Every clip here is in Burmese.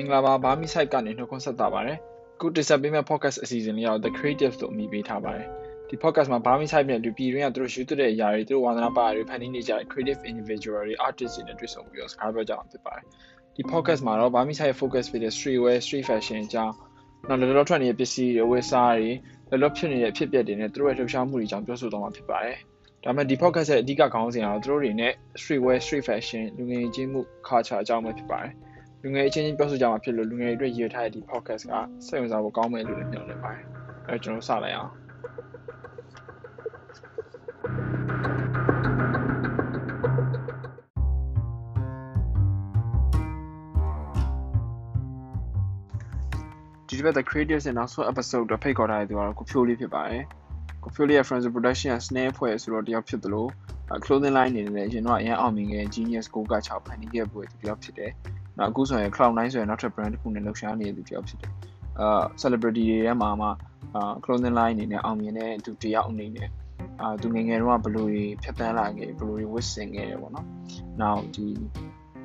င်္ဂလာပါဘာမီ site ကနေနှုတ်ခွန်းဆက်တာပါတယ်ခုတင်ဆက်ပေးမယ့် podcast အစီအစဉ်လေးက The Creative လို့အမည်ပေးထားပါတယ်ဒီ podcast မှာဘာမီ site နဲ့လူပြည်တွင်းကသူတို့ယူသွတဲ့အရာတွေသူတို့ဝါသနာပါတွေဖန်တီးနေကြတဲ့ creative individual တွေ artist တွေနဲ့တွေ့ဆုံပြီးတော့စကားပြောကြအောင်ဖြစ်ပါတယ်ဒီ podcast မှာတော့ဘာမီ site focus ဖြစ်တဲ့ streetwear street fashion အကြောင်းနောက်လောလောထွက်နေတဲ့ပစ္စည်းတွေဝယ်စားတွေလောလောဖြစ်နေတဲ့အဖြစ်အပျက်တွေနဲ့သူတို့ရဲ့လှုပ်ရှားမှုတွေအကြောင်းပြောဆိုသွားမှာဖြစ်ပါတယ်ဒါမဲ့ဒီ podcast ရဲ့အဓိကခေါင်းစဉ်ကတော့သူတို့တွေနဲ့ streetwear street fashion လူငယ်ချင်းမှု culture အကြောင်းပဲဖြစ်ပါတယ် လူငယ်အချင်းချင်းပြောဆိုကြမှာဖြစ်လို့လူငယ်တွေအတွက်ရည်ထားတဲ့ဒီ podcast ကစိတ်ဝင်စားဖို့ကောင်းမယ်လို့လည်းမျှော်လင့်ပါတယ်အဲကျွန်တော်စလိုက်အောင်ဒီတစ်ပတ် The Creatives ရဲ့နောက်ဆုံး episode တော့ဖိတ်ခေါ်ထားတဲ့သူကတော့ကိုဖြိုးလေးဖြစ်ပါတယ်ကိုဖြိုးလေးရဲ့ Friends Production က Snare ဖွဲ့ဆိုတော့တယောက်ဖြစ်သလို clothing line အနေနဲ့ရင်တော့အရင်အောင်မြင်ခဲ့ Genius Go က6ဖန်တီးခဲ့ပွဲတယောက်ဖြစ်တယ် နောက်အခုဆိုရင် Cloud9 ဆိုရင်နောက်ထပ် brand တစ်ခုနဲ့လှုပ်ရှားနေတဲ့သူတယောက်ဖြစ်တယ်အာ celebrity တွေထဲမှာမှအာ clothing line အနေနဲ့အောင်မြင်တဲ့သူတယောက်အနေနဲ့အာသူငယ်ငယ်တုန်းကဘယ်လိုတွေဖြတ်တန်းလာခဲ့ဘယ်လိုတွေဝတ်ဆင်ခဲ့တယ်ပေါ့နော်နောက်ဒီ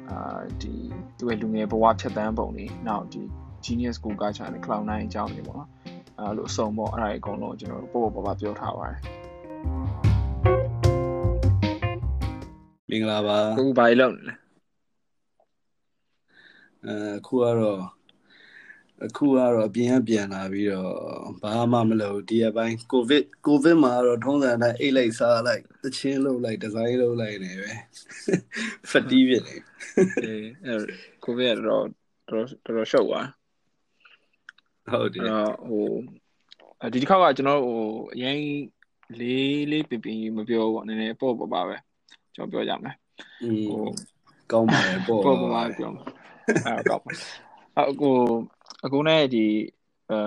အာဒီသူရဲ့လူငယ်ဘဝဖြတ်တန်းပုံတွေနောက်ဒီ Genius Go ကချာနဲ့ Cloud9 အကြောင်းတွေပေါ့နော်အဲလိုအစုံပေါ့အဲ့ဒါတွေအကုန်လုံးကျွန်တော်တို့ပို့ပို့ပါပါပြောထားပါတယ်မင်္ဂလာပါကိုဘာကြီးလုပ်နေလဲ အခုကတော့အခုကတော့အပြင်ကပြန်လာပြီးတော့ဘာမှမလုပ်ဒီအပိုင်းကိုဗစ်ကိုဗစ်မှာတော့ထုံးစံတိုင်းအိတ်လိုက်စားလိုက်တချင်းလုပ်လိုက်ဒီဇိုင်းလုပ်လိုက်နေပဲဖတီးဖြစ်နေအေးအဲကိုဗစ်ကတော့တော်တော်ရှုပ်သွားဟုတ်တယ်ဟိုဒီတစ်ခါကကျွန်တော်ဟိုအရင်လေးလေးပင်ပင်မပြောဘူးပေါ့နည်းနည်းပေါ့ပေါ့ပါပဲကျွန်တော်ပြောကြမယ်ဟိုကောင်းပါတယ်ပေါ့ပေါ့ပေါ့ပါပြောမယ် အဲကောင်းပါအခုအခုနဲ့ဒီအဲ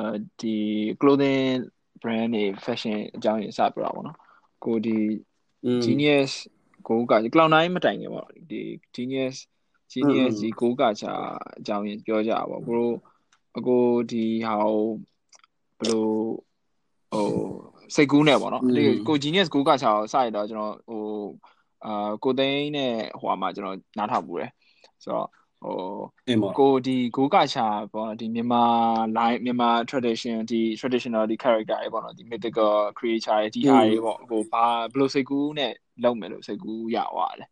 ဒီ clothing brand တွေ fashion အကြောင်းကြီးစပြတာပေါ့နော်ကိုဒီ genius ကိုက cloud9 မတိုင်ခင်ပေါ့ဒီ genius genius ဒီကိုကချာအကြောင်းကြီးပြောကြပါဘောကိုတို့အကိုဒီဟာဘယ်လိုဟိုစိတ်ကူးနဲ့ပေါ့နော်ဒီကို genius ကိုကချာကိုစရတော့ကျွန်တော်ဟိုအာကိုသိန်းနဲ့ဟိုမှာကျွန်တော်နားထောင်ပူတယ်ဆိုတော့ ဟိုကိုဒီဂိုးကရှာပေါ့ဒီမြန်မာ line မြန်မာ tradition ဒီ traditional ဒီ character တွေပေါ့နော်ဒီ mythical creature တွေဒီဟာတွေပေါ့ဟိုဘာဘယ်လိုစိတ်ကူးနဲ့လောက်မယ်လို့စိတ်ကူးရွာလဲ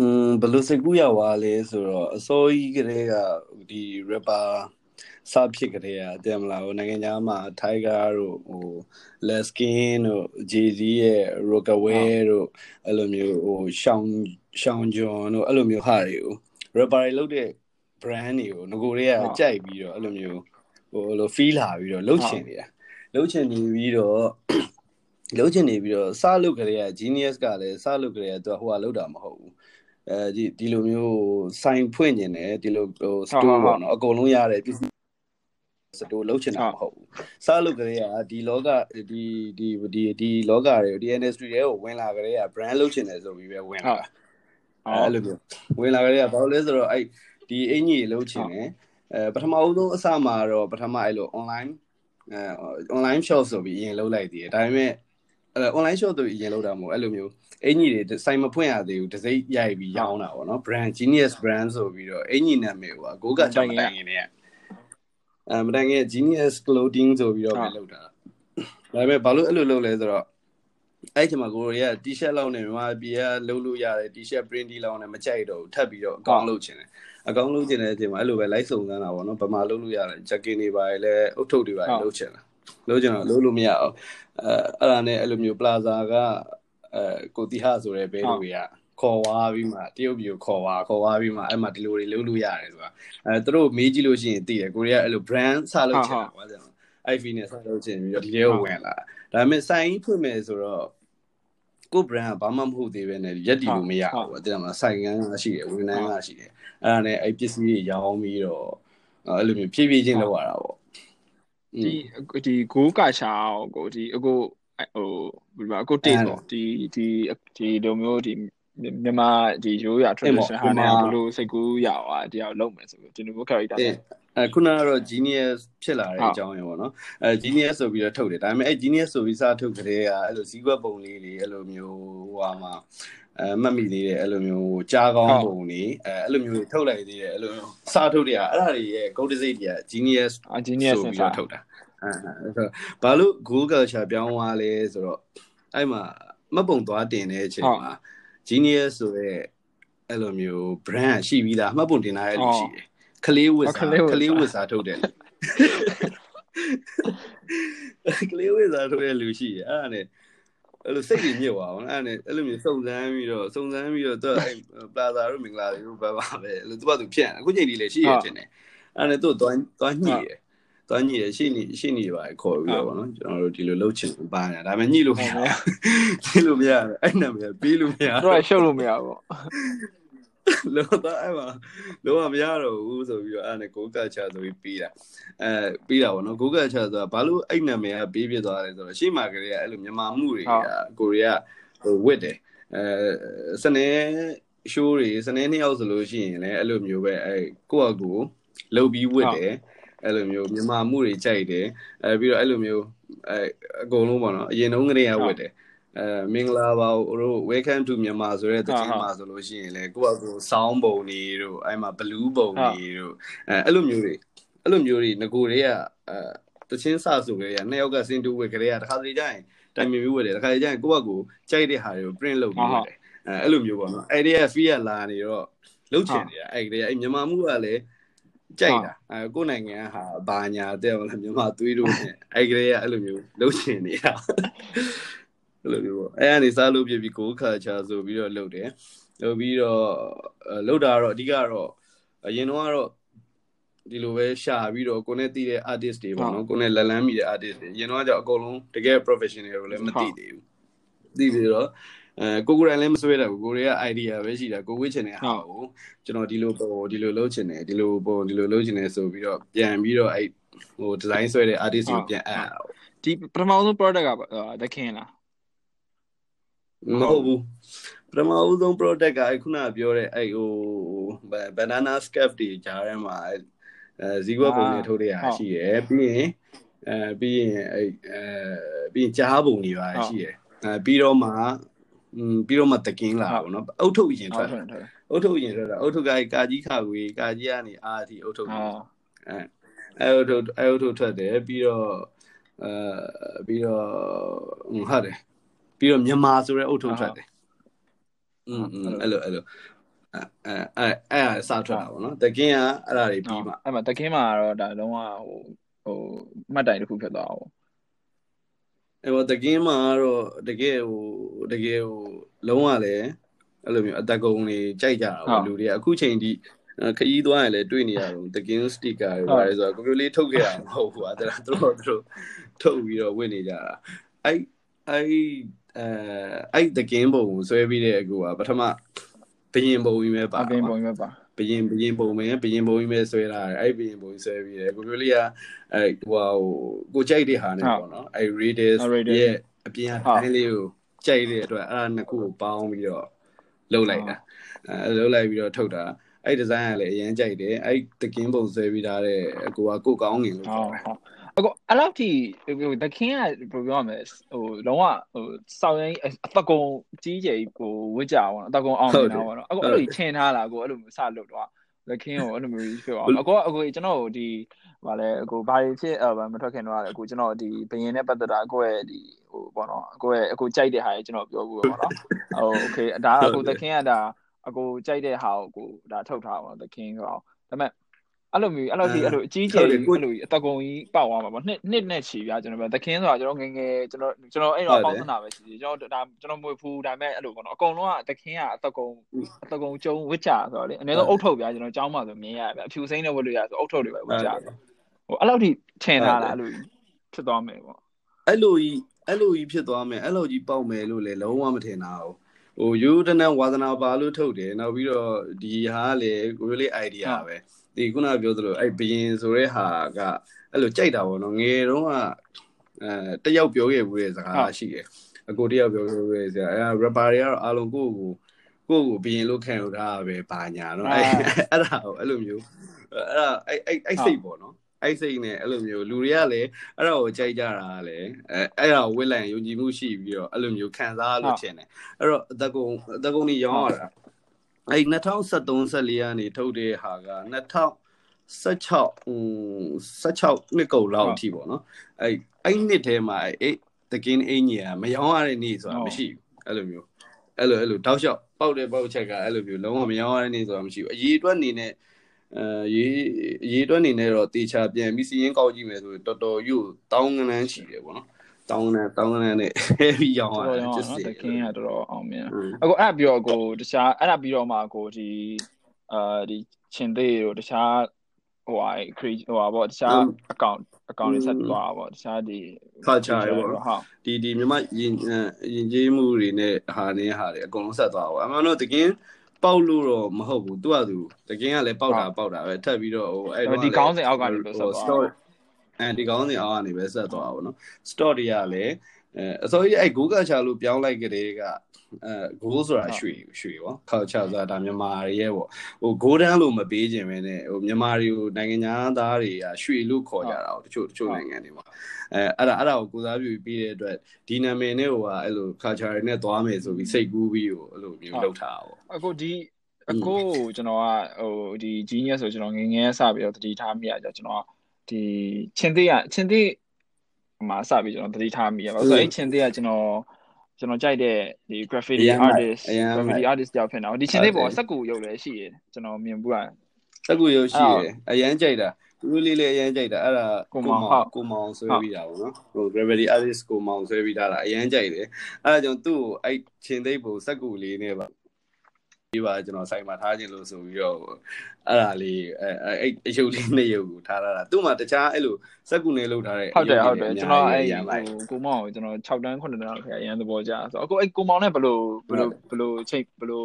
อืมဘယ်လိုစိတ်ကူးရွာလဲဆိုတော့အစိုးရကလေးကဒီ rapper စဖြစ်ကြတဲ့အတမလားဟိုနိုင်ငံသားမှာ Tiger တို့ဟို Leskin တို့ JD ရဲ့ Rockaway တို့အဲ့လိုမျိုးဟို Sean Sean John တို့အဲ့လိုမျိုးဟာတွေကို rapper တွေလုပ်တဲ့ brand တွေကိုငကိုတွေကကြိုက်ပြီးတော့အဲ့လိုမျိုးဟိုလို feel လာပြီးတော့လှုပ်ချင်နေတာလှုပ်ချင်နေပြီးတော့လှုပ်ချင်နေပြီးတော့စလုပ်ကြတဲ့ genius ကလည်းစလုပ်ကြတဲ့သူကဟိုကလုပ်တာမဟုတ်ဘူးအဲဒီဒီလိုမျိုးစိုင်ဖွင့်နေတယ်ဒီလိုဟို store ပေါ့နော်အကုန်လုံးရတယ်ပစ္စည်းစတိုးလုံးချင်တာမဟုတ်ဘူးစားလို့ကလေးကဒီလောကဒီဒီဒီဒီလောကတွေဒီ industry တွေကိုဝင်လာကလေးက brand လုံးချင်တယ်ဆိုပြီးပဲဝင်လာ အဲ့လိုမျိုးဝင်လာကလေးကဘာလို့လဲဆိုတော့အဲ့ဒီအင်ကြီးလုံးချင်တယ်အဲပထမဦးဆုံးအစမှာတော့ပထမအဲ့လို online အဲ online shop ဆိုပြီးအရင်လုံးလိုက်သေးတယ်ဒါပေမဲ့အဲ online shop တို့အရင်လုံးတာမဟုတ်အဲ့လိုမျိုးအင်ကြီးတွေစိုင်မဖွင့်ရသေးဘူးတစိမ့်ရိုက်ပြီးရောင်းတာပေါ့နော် brand genius brand ဆိုပြီးတော့အင်ကြီးနာမည်ကဂိုးကချောင်းတိုင်းနေတယ်အဲမတိုင်ခင် genius clothing ဆိုပြီးတော့ပဲလုပ်တာဒါပေမဲ့ဘာလို့အဲ့လိုလုပ်လဲဆိုတော့ အဲ့ဒီမှာကိုရီးယား t-shirt လောက်နဲ့မြန်မာပြည်ကလုပ်လို့ရတယ် t-shirt print လောက်နဲ့မကြိုက်တော့ဘူးထပ်ပြီးတော့အကောင့်လုပ်ချင်တယ်အကောင့်လုပ်ချင်တဲ့အချိန်မှာအဲ့လိုပဲ live စုံစမ်းတာပေါ့နော်ဗမာလုပ်လို့ရတယ် jacket တွေပါလဲအုတ်ထုတ်တွေပါလုပ်ချင်တာလုပ်ချင်တော့လုပ်လို့မရအောင်အဲအဲ့ဒါနဲ့အဲ့လိုမျိုး plaza ကအဲကိုတီဟာဆိုတဲ့ဘဲတွေကခေါ်ဝါပြီးမှတရုတ်ပြည်ကိုခေါ်ဝါခေါ်ဝါပြီးမှအဲ့မှာဒီလိုတွေလုပ်လို့ရတယ်ဆိုတာအဲသူတို့မေးကြည့်လို့ရှိရင်သိတယ်ကိုရီးယားအဲ့လို brand စလုပ်ချင်တာပါဗျာ IV နဲ့စလုပ်ချင်ပြီးတော့ဒီထဲကိုဝင်လာဒါပေမဲ့စိုင်းဖွင့်မယ်ဆိုတော့ ကို brand ကဘာမှမဟုတ်သေးပဲနဲ့ရက်တီလို့မရဘူးအဲ့ဒါမှစိုင်ကန်းကရှိတယ်ဝန်ထမ်းကရှိတယ်အဲ့ဒါနဲ့အဲ့ပစ္စည်းတွေရောင်းပြီးတော့အဲ့လိုမျိုးဖြည်းဖြည်းချင်းလုပ်ရတာပေါ့ဒီဒီဂိုးကာချာကိုဒီအခုဟိုဘယ်မှာအခုတေးပေါ့ဒီဒီဒီလိုမျိုးဒီမြန်မာဒီရိုးရ tradition ဟာနဲ့ဘလို့စိတ်ကူးရအောင်တရားလုံးမယ်ဆိုပြီးကျွန်တော်တို့ character အဲခုနကတော့ genius ဖြစ်လာတဲ့အကြောင်းရယ်ပေါ့နော်အဲ genius ဆိုပြီးတော့ထုတ်တယ်ဒါပေမဲ့အဲ genius ဆိုပြီးစထုတ်ကြတဲ့ကအဲ့လိုဇီးကွက်ပုံလေးတွေအဲ့လိုမျိုးဟိုဟာမှာအဲမှတ်မိသေးတယ်အဲ့လိုမျိုးကြားကောင်းပုံတွေအဲအဲ့လိုမျိုးထုတ်လိုက်သေးတယ်အဲ့လိုစထုတ်တယ်အဲ့ဒါတွေရဲ့ code design တွေက genius genius ဆိုပြီးတော့ထုတ်တာအဲဘာလို့ Google culture ပြောင်းသွားလဲဆိုတော့အဲ့မှာမှတ်ပုံသွားတင်တဲ့အချိန်မှာ genius ဆိုတဲ့အဲ့လိုမျိုး brand ရှိပြီးသားမှတ်ပုံတင်ထားရလို့ရှိတယ် ကလေးဝစ်စားကလေးဝစ်စားထုတ်တယ်ကလေးဝစ်စားထုတ်တဲ့လူရှိတယ်အဲ့ဒါနဲ့အဲ့လိုစိတ်ကြီးညစ်သွားအောင်အဲ့ဒါနဲ့အဲ့လိုမျိုးစုံစမ်းပြီးတော့စုံစမ်းပြီးတော့သူအဲ့ပလာဇာတို့မင်္ဂလာတို့ဘာပါပဲအဲ့လိုသူ့ဘာသူဖြစ်အခုချိန်ဒီလေရှိရတင်တယ်အဲ့ဒါနဲ့သူ့သွားသွားညှိတယ်သွားညှိတယ်ရှေ့နေရှေ့နေပါခေါ်ပြီးတော့ဗောနော်ကျွန်တော်တို့ဒီလိုလှုပ်ချင်ပါနေတာဒါပေမဲ့ညှိလို့မရညှိလို့မရအဲ့နာမည်ပေးလို့မရတော့ရှုပ်လို့မရဘူး လောတော့အဲ့မှာလောကမရတော့ဘူးဆိုပြီးတော့အဲ့နဲ့ကိုကချဆိုပြီးပြီးတာအဲပြီးတာဗောနော်ကိုကချဆိုတာဘာလို့အဲ့နာမည်ကပြီးပြသွားလဲဆိုတော့ရှေ့မှာကလေးကအဲ့လိုမြန်မာမှုတွေကကိုရီးယားဟိုဝစ်တယ်အဲစနေရှိုးတွေစနေနှစ်ယောက်ဆိုလို့ရှိရင်လည်းအဲ့လိုမျိုးပဲအဲကိုယ့်အကူလှုပ်ပြီးဝစ်တယ်အဲ့လိုမျိုးမြန်မာမှုတွေကြိုက်တယ်အဲပြီးတော့အဲ့လိုမျိုးအဲအကုန်လုံးပေါ့နော်အရင်တုန်းကတည်းကဝတ်တယ် အဲမင်္ဂလာပါတို့ welcome to မြန်မာဆိုတဲ့တခြင်းမှာဆိုလို့ရှိရင်လေကိုယ့်အကူဆောင်းပုံတွေတို့အဲ့မှာ blue ပုံတွေတို့အဲအဲ့လိုမျိုးတွေအဲ့လိုမျိုးတွေငကိုတွေကအဲတခြင်းစဆိုကြရနှစ်ယောက်ကစင်တူဝတ်ကြရတခါတလေကျရင်တိုင်မြမျိုးဝတ်တယ်တခါတလေကျရင်ကိုယ့်အကူကြိုက်တဲ့ဟာတွေကို print လုပ်ပြီးဝတ်တယ်အဲအဲ့လိုမျိုးပေါ့နော်အဲ့ဒီက fee ကလာနေတော့လုတ်ချင်နေတာအဲ့ဒီကအဲ့မြန်မာမှုကလည်းကြိုက်တာအဲကိုယ်နိုင်ငံဟာဘာညာတဲ့ဟုတ်လားမြန်မာသွေးတို့နဲ့အဲ့ကလေးကအဲ့လိုမျိုးလှုပ်ရှင်နေတာ အဲ့လိုမျိုးပေါ့အဲ့ကနေစားလို့ပြပြီးကိုခါချာဆိုပြီးတော့လှုပ်တယ်လှုပ်ပြီးတော့လှုပ်တာတော့အဓိကတော့အရင်တော့ကတော့ဒီလိုပဲရှာပြီးတော့ကိုနဲ့တည်တဲ့ artist တွေပေါ့နော်ကိုနဲ့လက်လန်းမိတဲ့ artist တွေရင်တော့ကြောင့်အကုန်လုံးတကယ် professional တွေလည်းမသိသေးဘူးသိပြီးတော့အဲကိုကိုယ်တိုင်လည်းမဆွဲတာဘူးကိုရီးယား idea ပဲရှိတာကိုဝေးချင်တဲ့ဟာကိုကျွန်တော်ဒီလိုပုံဒီလိုလုပ်ချင်တယ်ဒီလိုပုံဒီလိုလုပ်ချင်တယ်ဆိုပြီးတော့ပြန်ပြီးတော့အဲ့ဟို design ဆွဲတဲ့ artist ကိုပြန်အပ်ဒီပထမဆုံး product ကတခင်လား မဟုတ်ဘူးပထမဦးဆုံး product ကအခုနပြောတဲ့အဲ့ဟို banana scarf တွေကြားထဲမှာအဲဇီဝပုံတွေထုတ်တဲ့ဟာရှိရယ်ပြီးရင်အဲပြီးရင်အဲ့အဲပြီးရင်ကြားပုံတွေပါရှိရယ်အဲပြီးတော့မှอืมပြီးတော့မှတကင်းလာပေါ့နော်အုတ်ထုတ်ရင်ထွက်အုတ်ထုတ်ရင်ထွက်တာအုတ်ထုတ်ကကာကြီးခကွေကာကြီးကနေအာအထိအုတ်ထုတ်အဲအဲအုတ်ထုတ်အဲအုတ်ထုတ်ထွက်တယ်ပြီးတော့အဲပြီးတော့ဟုတ်တယ် ပြီးတော့မြန်မာဆိုတဲ့အုတ်ထုတ်ထွက်တယ်อืมအဲ့လိုအဲ့လိုအဲအဲအဲအစားထွက်တာပေါ့နော်တကင်းကအဲ့ဒါတွေပြီးမှအဲ့မှာတကင်းမှာတော့ဒါလုံးဝဟိုဟိုမှတ်တိုင်တစ်ခုဖြစ်သွားအောင်အဲ့တော့တကင်းမှာတော့တကယ်ဟိုတကယ်ဟိုလုံးဝလည်းအဲ့လိုမျိုးအတက်ကုံတွေကြိုက်ကြတာပေါ့လူတွေကအခုချိန်ဒီခရီးသွားရင်လည်းတွေ့နေရတော့တကင်းစတစ်ကာတွေပါတယ်ဆိုတော့ကိုကိုလေးထုတ်ခဲ့ရမှာမဟုတ်ဘူးအဲ့ဒါသူတို့သူတို့ထုတ်ပြီးတော့ဝင့်နေကြတာအဲ့အဲ့ အဲအဲ့တကင်းပုံကိုဆွဲပြီးတဲ့အခုကပထမဘရင်ပုံကြီးပဲပါဘရင်ပုံကြီးပဲပါဘရင်ဘရင်ပုံပဲဘရင်ပုံကြီးပဲဆွဲလာတယ်အဲ့ဘရင်ပုံကြီးဆွဲပြီးတယ်ကိုကိုလေးကအဲဟိုကိုကြိုက်တဲ့ဟာနဲ့ပေါ့နော်အဲ့ Raiders ရဲ့အပြင်အတိုင်းလေးကိုကြိုက်တဲ့အတွက်အဲ့ဒါနှစ်ခုကိုပေါင်းပြီးတော့လှုပ်လိုက်တာအဲလှုပ်လိုက်ပြီးတော့ထုတ်တာအဲ့ဒီဇိုင်းကလည်းအရင်ကြိုက်တယ်အဲ့တကင်းပုံဆွဲပြီးသားတဲ့ကိုကကိုကောင်းငင်လို့ပြောတယ် အခုအဲ့လောက်ထိဟို the king ကဘယ်လိုပြောရမလဲဟိုလုံးဝဟိုစောင်းရင်အတကုံကြီးကြီးဟိုဝစ်ကြပါတော့အတကုံအောင်နေတာပေါ့နော်အခုအဲ့လိုထင်ထားလားကိုအဲ့လိုစလုပ်တော့ the king ကိုအဲ့လိုမျိုးဖြစ်အောင်အခုအခုကျွန်တော်ဒီဗာလဲအခုဘာတွေဖြစ်မထွက်ခင်တော့အခုကျွန်တော်ဒီဘယင်းနဲ့ပတ်သက်တာကိုယ့်ရဲ့ဒီဟိုပေါ့နော်ကိုယ့်ရဲ့အခုကြိုက်တဲ့ဟာကြီးကျွန်တော်ပြောဘူးပေါ့နော်ဟို okay ဒါအခု the king ကဒါအခုကြိုက်တဲ့ဟာကိုဒါထုတ်ထားပါတော့ the king ဆိုတော့ဒါပေမဲ့ အဲ့လိုမျိုးအဲ့လိုဒီအဲ့လိုအကြီးကျယ်ကြီးအဲ့လိုအတကုံကြီးပေါက်သွားမှာပေါ့နှစ်နှစ်နဲ့ချီပြကျွန်တော်ပြောသခင်ဆိုတာကျွန်တော်ငငယ်ကျွန်တော်ကျွန်တော်အဲ့တော့ပေါင်းသနာပဲရှိသေးကျွန်တော်ဒါကျွန်တော်မွေဖူးဒါပေမဲ့အဲ့လိုပေါ့နော်အကုန်လုံးကသခင်ကအတကုံအတကုံကျုံဝစ်ချဆိုတော့လေအနည်းဆုံးအုတ်ထုတ်ပြကျွန်တော်ကျောင်းမှာဆိုမြင်ရဗျအဖြူစိမ့်နဲ့ဝတ်လို့ရဆိုအုတ်ထုတ်တွေပဲဝစ်ချဆိုဟိုအဲ့လိုထိထင်လာတာအဲ့လိုဖြစ်သွားမယ်ပေါ့အဲ့လိုကြီးအဲ့လိုကြီးဖြစ်သွားမယ်အဲ့လိုကြီးပေါက်မယ်လို့လေလုံးဝမထင်တာဘူးဟိုယူတနန်ဝါသနာပါလို့ထုတ်တယ်နောက်ပြီးတော့ဒီဟာကလေကိုရီးလေး idea ပဲ ဒီခုနကပြောသလိုအဲ့ဘယင်ဆိုတဲ့ဟာကအဲ့လိုကြိုက်တာပေါ့နော်ငယ်တုန်းကအဲတယောက်ပြောခဲ့ဘူးတဲ့စကားရှိတယ်အကိုတယောက်ပြောခဲ့ဘူးတဲ့စကားအဲ rapper တွေကတော့အားလုံးကိုယ့်ကိုကိုယ့်ကိုဘယင်လို့ခံရတာပဲဘာညာနော်အဲ့အဲ့ဒါကိုအဲ့လိုမျိုးအဲ့ဒါအဲ့အဲ့အဲ့စိတ်ပေါ့နော်အဲ့စိတ်နဲ့အဲ့လိုမျိုးလူတွေကလည်းအဲ့ဒါကိုကြိုက်ကြတာလည်းအဲအဲ့ဒါကိုဝစ်လိုက်ယုံကြည်မှုရှိပြီးတော့အဲ့လိုမျိုးခံစားလို့ထင်တယ်အဲ့တော့အသက်ကုန်အသက်ကုန်ကြီးရောင်းရတာ အဲ့2013 14ကနေထုတ်တဲ့ဟာက2000 16ဟို16နှစ်ကုန်လောက်အထိပေါ့နော်အဲ့အဲ့နှစ်ထဲမှာအဲ့တကင်းအင်ကြီးကမရောင်းရတဲ့နေ့ဆိုတာမရှိဘူးအဲ့လိုမျိုးအဲ့လိုအဲ့လိုတောက်လျှောက်ပေါက်တဲ့ပေါက်ချက်ကအဲ့လိုမျိုးလုံးဝမရောင်းရတဲ့နေ့ဆိုတာမရှိဘူးအရေးအတွက်အနေနဲ့အဲရေးရေးအတွက်အနေနဲ့တော့တေချာပြန်ပြီးစီးရင်ကောက်ကြည့်မယ်ဆိုတော်တော်ယူတောင်းကနန်းရှိတယ်ပေါ့နော် တောင်းနဲ့တောင်းနဲ့နဲ့ heavy ရောင်းရတယ် just တကင်းကတော်တော်အောင်မြင်အခုအဲ့ပြီးတော့ကိုတခြားအဲ့ဒါပြီးတော့မှကိုဒီအာဒီချင်းသေးတို့တခြားဟိုဟာ create ဟိုဟာပေါ့တခြား account account တွေဆက်သွားတာပေါ့တခြားဒီ culture တွေပေါ့ဟုတ်ဒီဒီမြမယဉ်ယဉ်ကျေးမှုတွေနဲ့ဟာနေဟာတွေအကုန်လုံးဆက်သွားပါအမှန်တော့တကင်းပေါက်လို့တော့မဟုတ်ဘူးသူကသူတကင်းကလည်းပေါက်တာပေါက်တာပဲထပ်ပြီးတော့ဟိုအဲ့တော့ဒီကောင်းစဉ်အောက်ကနေပဲဆက်သွား အဲဒီကောင်းစဉ်အောက်ကနေပဲဆက်သွားပါဘောနော် store တွေကလည်းအဲအစိုးရအဲ့ Google ချလို့ပြောင်းလိုက်ကြတဲ့ကအဲ goal ဆိုတာရွှေရွှေပေါ့ culture ဆိုတာဒါမြန်မာတွေရဲ့ပေါ့ဟို golden လို့မပေးခြင်းပဲနဲ့ဟိုမြန်မာတွေကိုနိုင်ငံသားတွေကရွှေလို့ခေါ်ကြတာတချို့တချို့နိုင်ငံတွေမှာအဲအဲ့ဒါအဲ့ဒါကိုကိုစားပြုပြီးတဲ့အတွက်ဒီနာမည်နဲ့ဟိုကအဲ့လို culture တွေနဲ့သွားမယ်ဆိုပြီးစိတ်ကူးပြီးဟိုအဲ့လိုမျိုးလုပ်ထားတာပေါ့အခုဒီအခုကျွန်တော်ကဟိုဒီ genius ဆိုကျွန်တော်ငငယ်စပြီးတော့တတိထားမိရကြကျွန်တော် ဒီချင်းသေးကချင်းသေးမှာစပြီးကျွန်တော်တတိထားမိရပါဆိုတော့အဲ့ချင်းသေးကကျွန်တော်ကျွန်တော်ကြိုက်တဲ့ဒီ graffiti artist graffiti artist ကြောက်ဖြစ်နေတာဒီချင်းလေးပေါ်စက်ကူရုပ်လည်းရှိရကျွန်တော်မြင်ဘူးอ่ะစက်ကူရုပ်ရှိရအရန်ကြိုက်တာသူလေးလေးအရန်ကြိုက်တာအဲ့ဒါကိုမောင်ကိုမောင်ဆွဲပြီးတာပေါ့နော်ဟို gravity artist ကိုမောင်ဆွဲပြီးတာအရန်ကြိုက်တယ်အဲ့ဒါကြောင့်သူ့ကိုအဲ့ချင်းသိပ်ပုံစက်ကူလေးနဲ့ပါ ဒီပါကျွန်တော်ဆိုင်မှာထားခြင်းလို့ဆိုပြီးတော့အဲ့ဒါလေးအဲအဲ့အယုတ်လေးနှစ်ယုတ်ကိုထားတာသူ့မှာတခြားအဲ့လိုစက်ကူနေလောက်ထားတဲ့ဟုတ်တယ်ဟုတ်တယ်ကျွန်တော်အဲ့ကိုမောင်ကိုကျွန်တော်6တန်း9တန်းလောက်ခေအရင်သဘောကျဆိုအခုအဲ့ကိုမောင်နဲ့ဘယ်လိုဘယ်လိုဘယ်လိုချိန်ဘယ်လို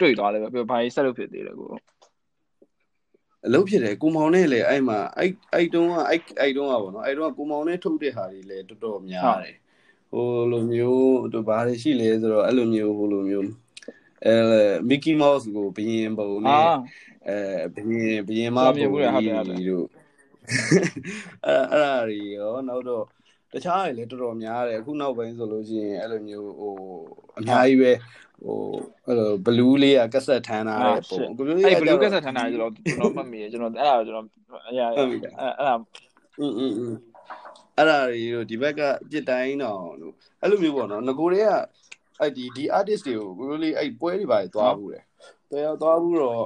တွေ့သွားလဲပဲဘာကြီးဆက်လုပ်ဖြစ်သေးလဲကိုအလုပ်ဖြစ်တယ်ကိုမောင်နဲ့လေအဲ့မှာအဲ့အဲ့တုန်းကအဲ့အဲ့တုန်းကပေါ့နော်အဲ့တုန်းကကိုမောင်နဲ့ထုတ်တဲ့ဟာတွေလည်းတော်တော်များတယ်ဟိုလိုမျိုးတို့ဘာတွေရှိလဲဆိုတော့အဲ့လိုမျိုးဟိုလိုမျိုး အဲမီကီမောက်စ်ကိုဘယင်ပုံနဲ့အဲဘယင်ဘယင်မပုံကြီးတို့အဲအဲ့ဒါတွေရောနောက်တော့တခြားတွေလည်းတော်တော်များတယ်အခုနောက်ပိုင်းဆိုလို့ရှိရင်အဲ့လိုမျိုးဟိုအများကြီးပဲဟိုအဲ့လိုဘလူးလေးကကက်ဆက်ထမ်းထားတဲ့ပုံကိုပြောရအဲ့ဘလူးကက်ဆက်ထမ်းထားတယ်ကျွန်တော်ကျွန်တော်မှတ်မိတယ်ကျွန်တော်အဲ့ဒါကျွန်တော်အဲ့ဒါအဲ့ဒါอืมอืมอืมအဲ့ဒါတွေတို့ဒီဘက်ကပြစ်တိုင်းတော့လို့အဲ့လိုမျိုးပေါ့နော်ငကိုတွေက အဲ့ဒီဒီ artist တွေကိုကိုလိုလေးအဲ့ပွဲတွေပါသွားဘူးတယ်တော်သွားဘူးတော့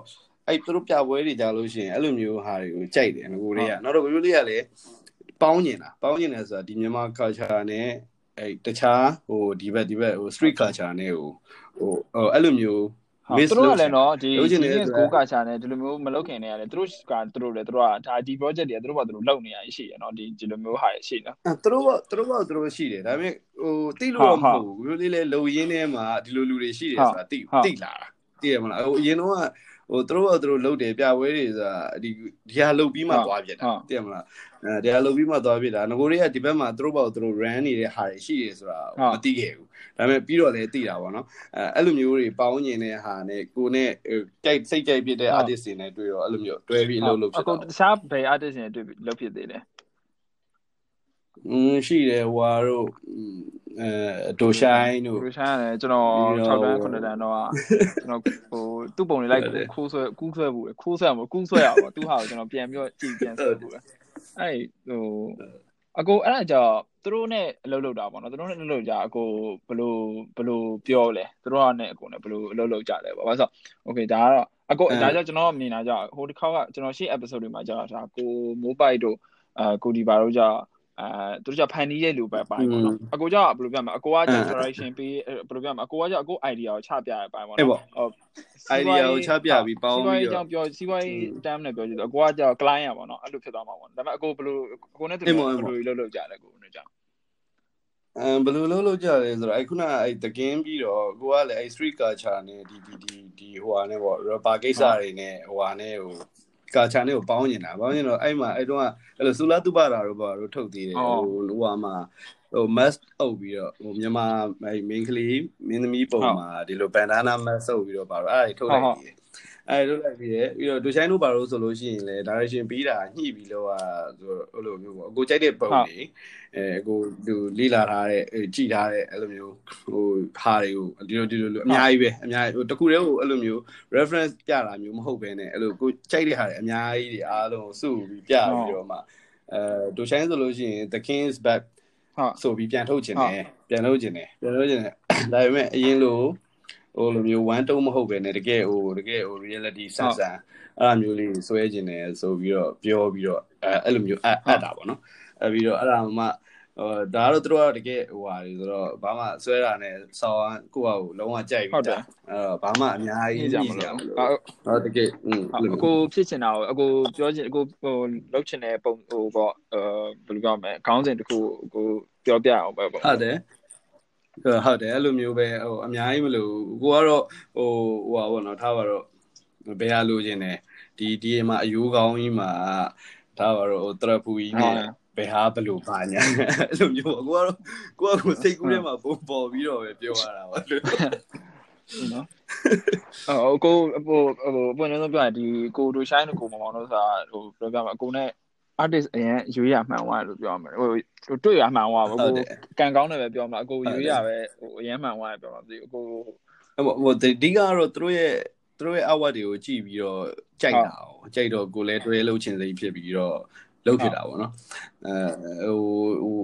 အဲ့သူတို့ပြပွဲတွေကြလို့ရှိရင်အဲ့လိုမျိုးဟာတွေကိုကြိုက်တယ်ငကိုတွေကနောက်တော့ကိုလိုလေးကလည်းပေါင်းကျင်တာပေါင်းကျင်တယ်ဆိုတာဒီမြန်မာ culture နဲ့အဲ့တခြားဟိုဒီဘက်ဒီဘက်ဟို street culture နဲ့ဟိုဟိုအဲ့လိုမျိုးသူတို့ကလည်းနော်ဒီ genius go culture နဲ့ဒီလိုမျိုးမလုပ်ခင်နေရတယ်သူတို့ကသူတို့လည်းသူတို့ကဒါဒီ project တွေကသူတို့ဘာသူတို့လုပ်နေရရှိရနော်ဒီဒီလိုမျိုးဟာရှိနော်သူတို့ကသူတို့ကသူတို့ရှိတယ်ဒါပေမဲ့ ဟိုတိလို့တော့မဟုတ်ဘူးဘယ်လိုလေးလဲလုံရင်းထဲမှာဒီလိုလူတွေရှိတယ်ဆိုတာတိတိလာတာသိရမလားဟိုအရင်တော့ဟိုသူတို့ကသူတို့လုတ်တယ်ပြပွဲတွေဆိုတာဒီဒီဟာလုတ်ပြီးမှသွားပြတာသိရမလားအဲဒီဟာလုတ်ပြီးမှသွားပြတာငကိုတွေကဒီဘက်မှာသူတို့ဘောက်သူတို့ run နေတဲ့ဟာတွေရှိတယ်ဆိုတာမသိခဲ့ဘူးဒါပေမဲ့ပြီးတော့လည်းသိတာပေါ့နော်အဲအဲ့လိုမျိုးတွေပေါင်းညင်တဲ့ဟာနဲ့ကိုနဲ့ကြိုက်စိတ်ကြိုက်ဖြစ်တဲ့ artist တွေနဲ့တွေ့တော့အဲ့လိုမျိုးတွဲပြီးလှုပ်လို့ဖြစ်တာအခုတခြားဘယ် artist တွေနဲ့တွေ့လှုပ်ဖြစ်သေးလဲ อืมရှိတယ်ဟွာတို့အဲဒိုဆိုင်တို့ဒိုဆိုင်လည်းကျွန်တော်6တန်း9တန်းတော့ကျွန်တော်ဟိုသူ့ပုံတွေလိုက်ခိုးဆွဲကူးဆွဲဘူးခိုးဆွဲမှာကူးဆွဲရပါသူ့ဟာကိုကျွန်တော်ပြန်ပြီးတော့ကြည်ပြန်ဆွဲဘူးအဲ့ဟိုအကိုအဲ့ဒါကြောင့်သူတို့နဲ့အလုပ်လုပ်တာပေါ့နော်သူတို့နဲ့အလုပ်လုပ်ကြအကိုဘလို့ဘလို့ပြောလဲသူတို့ကနဲ့အကိုနဲ့ဘလို့အလုပ်လုပ်ကြလဲပေါ့ဘာလို့ဆို Okay ဒါကတော့အကိုဒါကြောင့်ကျွန်တော်မြင်တာကြောင့်ဟိုတစ်ခေါက်ကကျွန်တော်ရှေ့ episode တွေမှာကြာတာကိုမိုးပိုက်တို့အာကိုဒီဘာတို့ကြောင့် အဲသူတို့ကဖန်တီးရဲ့လူပဲပိုင်းပေါ့နော်အကိုကဘယ်လိုပြမလဲအကိုက direction ပေးဘယ်လိုပြမလဲအကိုကအကို idea ကိုချပြရပိုင်းပေါ့နော်ဟုတ် idea ကိုချပြပြီးပေါင်းပြီးတော့စီးပွားရေးအကြောင်းပြောစီးပွားရေး term နဲ့ပြောကြည့်တော့အကိုကကြောက် client ရပါတော့အဲ့လိုဖြစ်သွားမှာပေါ့ဒါပေမဲ့အကိုဘယ်လိုအကိုနဲ့တူဘယ်လိုလုပ်လုပ်ကြလဲကိုနဲ့ကြောင့်အဲဘယ်လိုလုပ်လုပ်ကြလဲဆိုတော့အဲ့ခုနအဲ့တကင်းပြီးတော့ကိုကလည်းအဲ့ street culture နဲ့ဒီဒီဒီဒီဟိုဟာနဲ့ပေါ့ rapper ကိစ္စတွေနဲ့ဟိုဟာနဲ့ဟို ကာချာနဲ့ကိုပေါင်းနေတာပေါင်းနေတော့အဲ့မှာအဲ့တော့အဲ့လိုဆူလာတုပတာတို့ဘာတို့ထုတ်သေးတယ်ဟိုဟိုဟာမှာဟို mask အုပ်ပြီးတော့ဟိုမြန်မာ main ကလေးမင်းသမီးပုံမှာဒီလို bandana mask အုပ်ပြီးတော့ပါတော့အဲ့ဒါထုတ်လိုက်ပြီး အဲ့လိုလိုက်ပြီးရပြီးတော့ဒူဆိုင်တို့ပါလို့ဆိုလို့ရှိရင်လေ direction ပြီးတာညှိပြီးတော့ဆိုအဲ့လိုမျိုးပေါ့အကိုကြိုက်တဲ့ပုံတွေအဲအကိုသူလေ့လာထားတဲ့ကြည်ထားတဲ့အဲ့လိုမျိုးဟိုဟာတွေကိုဒီလိုဒီလိုအများကြီးပဲအများကြီးဟိုတခုတည်းဟိုအဲ့လိုမျိုး reference ပြတာမျိုးမဟုတ်ဘဲနဲ့အဲ့လိုကိုကြိုက်တဲ့ဟာတွေအများကြီးတွေအားလုံးစုပြီးပြပြီးတော့မှအဲဒူဆိုင်ဆိုလို့ရှိရင် the king's back ဟုတ်ဆိုပြီးပြန်ထုတ်ခြင်းတယ်ပြန်ထုတ်ခြင်းတယ်ပြန်ထုတ်ခြင်းတယ်ဒါပေမဲ့အရင်လို ဟိုလိုမျိုးဝမ်းတုံးမဟုတ်ပဲねတကယ်ဟိုတကယ်ဟို reality ဆန်ဆန်အဲ့လိုမျိုးလေးဆွဲခြင်းတယ်ဆိုပြီးတော့ပြောပြီးတော့အဲအဲ့လိုမျိုးအပ်အပ်တာပေါ့နော်အဲ့ပြီးတော့အဲ့ဒါမှဟိုဒါကတော့သူတို့ကတကယ်ဟိုဟာတွေဆိုတော့ဘာမှဆွဲတာနဲ့ဆောင်းကိုယ့်ဟာကိုလုံးဝကြိုက်ပြီးတာအဲ့တော့ဘာမှအများကြီးကြည့်ကြမလို့ဟုတ်တကယ်อืมအကိုဖြစ်ချင်တာကိုအကိုပြောချင်အကိုဟိုလောက်ချင်တဲ့ပုံဟိုပေါ့အဲဘယ်လိုပြောမလဲခေါင်းစဉ်တစ်ခုအကိုပြောပြအောင်ပဲပေါ့ဟုတ်တယ် ဟုတ်တယ်အဲ့လိုမျိုးပဲဟိုအများကြီးမလို့ကိုကတော့ဟိုဟိုပါဘောနော်ထားပါတော့ဘယ်ဟာလိုချင်တယ်ဒီဒီမှာအယိုးကောင်းကြီးမှာထားပါတော့ဟိုတရပူကြီးနဲ့ဘယ်ဟာဘလို့ပါညာအဲ့လိုမျိုးကိုကတော့ကိုကကိုစိတ်ကူးထဲမှာပုံပေါ်ပြီးတော့ပဲပြောရတာပါလို့နော်အော်ကိုဟိုဟိုပွင့်လုံးပြောရင်ဒီကိုတို့ရှိုင်းတို့ကိုမောင်မောင်တို့ဆိုတာဟိုပြောပြမှာအကိုနဲ့ artist အရင်ရွေးရမှန်သွားတယ်လို့ပြောရမှာဟိုဟိုတွေ့ရမှန်သွားပါကိုကန်ကောင်းတယ်ပဲပြောမှာအကိုရွေးရပဲဟိုအရင်မှန်သွားတယ်ပြောမှာမသိဘူးအကိုဟိုဒီကတော့သူတို့ရဲ့သူတို့ရဲ့ award တွေကိုကြည့်ပြီးတော့ကြိုက်တာ哦ကြိုက်တော့ကိုလည်းတွဲလှုပ်ခြင်းစိတ်ဖြစ်ပြီးတော့လှုပ်ဖြစ်တာပေါ့နော်အဲဟိုဟို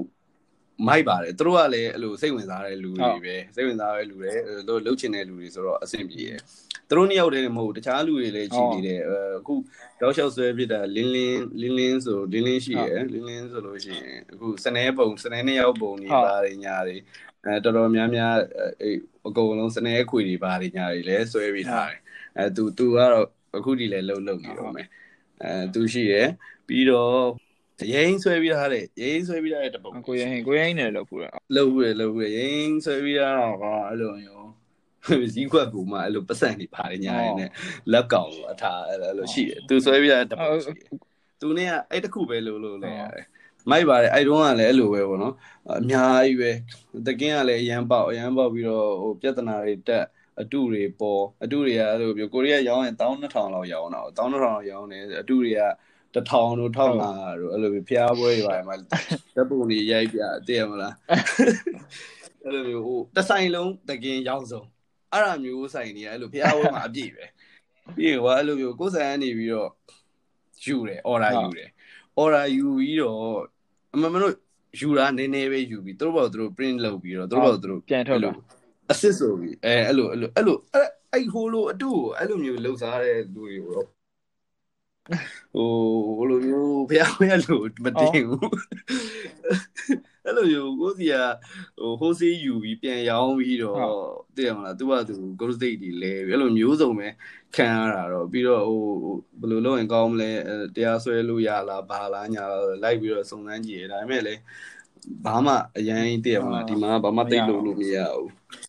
မိုက်ပါတယ်သူတို့ကလည်းအဲ့လိုစိတ်ဝင်စားတဲ့လူတွေပဲစိတ်ဝင်စားတဲ့လူတွေသူတို့လှုပ်ချင်တဲ့လူတွေဆိုတော့အဆင်ပြေတယ် သူတို့နှစ်ယောက်တည်းမဟုတ်တခြားလူတွေလည်းရှိနေတယ်အခုတောက်လျှောက်ဆွဲဖြစ်တာလင်းလင်းလင်းလင်းဆိုလင်းလင်းရှိရယ်လင်းလင်းဆိုလို့ရှိရင်အခုစနေပုံစနေနှစ်ယောက်ပုံနေပါတယ်ညာတွေအဲတော်တော်များများအဲအကုန်လုံးစနေခွေတွေပါတယ်ညာတွေလည်းဆွဲပြီးထားတယ်အဲသူသူကတော့အခုဒီလည်းလှုပ်လှုပ်နေတော့မယ်အဲသူရှိရယ်ပြီးတော့ရိင်းဆွဲပြီးထားတယ်ရိင်းဆွဲပြီးထားတဲ့တပုံကိုရိင်းကိုရိင်းနဲ့လောက်ဖူးတာလောက်ဖူးတယ်လောက်ဖူးတယ်ရိင်းဆွဲပြီးထားတော့ကအဲ့လိုမျိုး ဇီးခွက်ကူမှအဲ့လိုပတ်စံနေပါတယ်ညာရင်းနဲ့လက်ကောင်အထားအဲ့လိုရှိတယ်သူဆွဲပြီးထားတဲ့တပုံရှိတယ်သူနဲ့ကအဲ့တခုပဲလို့လို့လဲရတယ်မိုက်ပါတယ်အဲ့တုန်းကလည်းအဲ့လိုပဲပေါ့နော်အများကြီးပဲတကင်းကလည်းအရန်ပေါက်အရန်ပေါက်ပြီးတော့ဟိုပြဿနာတွေတက်အတုတွေပေါ်အတုတွေကအဲ့လိုပြောကိုရီးယားရောင်းရင်12000လောက်ရောင်းတာ12000လောက်ရောင်းတယ်အတုတွေကတထောင်တို့ထောက်ငါတို့အဲ့လိုဖျားပွဲတွေပါမှာတပ်ပုံတွေရိုက်ပြတည်ရမလားအဲ့လိုမျိုးဟိုတဆိုင်လုံးတကင်ရောက်ဆုံး အဲ့လိုမျိုးဆိုင်နေအဲ့လိုဖျားပွဲမှာအပြည့်ပဲပြီးတော့အဲ့လိုမျိုးကိုယ်ဆိုင်ကနေပြီးတော့ယူတယ် order ယူတယ် order ယူပြီးတော့အမှန်မလို့ယူတာနည်းနည်းပဲယူပြီးသူတို့ဘာသူတို့ print လုပ်ပြီးတော့သူတို့ဘာသူတို့ပြန်ထုတ်လို့ assist ဆိုပြီးအဲအဲ့လိုအဲ့လိုအဲ့လိုအဲ့ဟိုလိုအတူအဲ့လိုမျိုးလှုပ်စားတဲ့လူတွေကိုတော့ ဟိုဘလိုမျိုးဖះဖះလို့မတင်ဘူးအဲ့လိုမျိုးကိုစီကဟိုဟိုးစီးယူပြီးပြန်ရောင်းပြီးတော့သိရမလားသူကသူ go state တွေလဲပြီးအဲ့လိုမျိုးစုံပဲခံရတာတော့ပြီးတော့ဟိုဘယ်လိုလုပ်ရင်ကောင်းမလဲတရားစွဲလို့ရလားဘာလားညာလိုက်ပြီးတော့စုံစမ်းကြည့်ရဒါပေမဲ့လေဘာမှအရင်သိရမလားဒီမှာဘာမှသိလို့လို့မရဘူး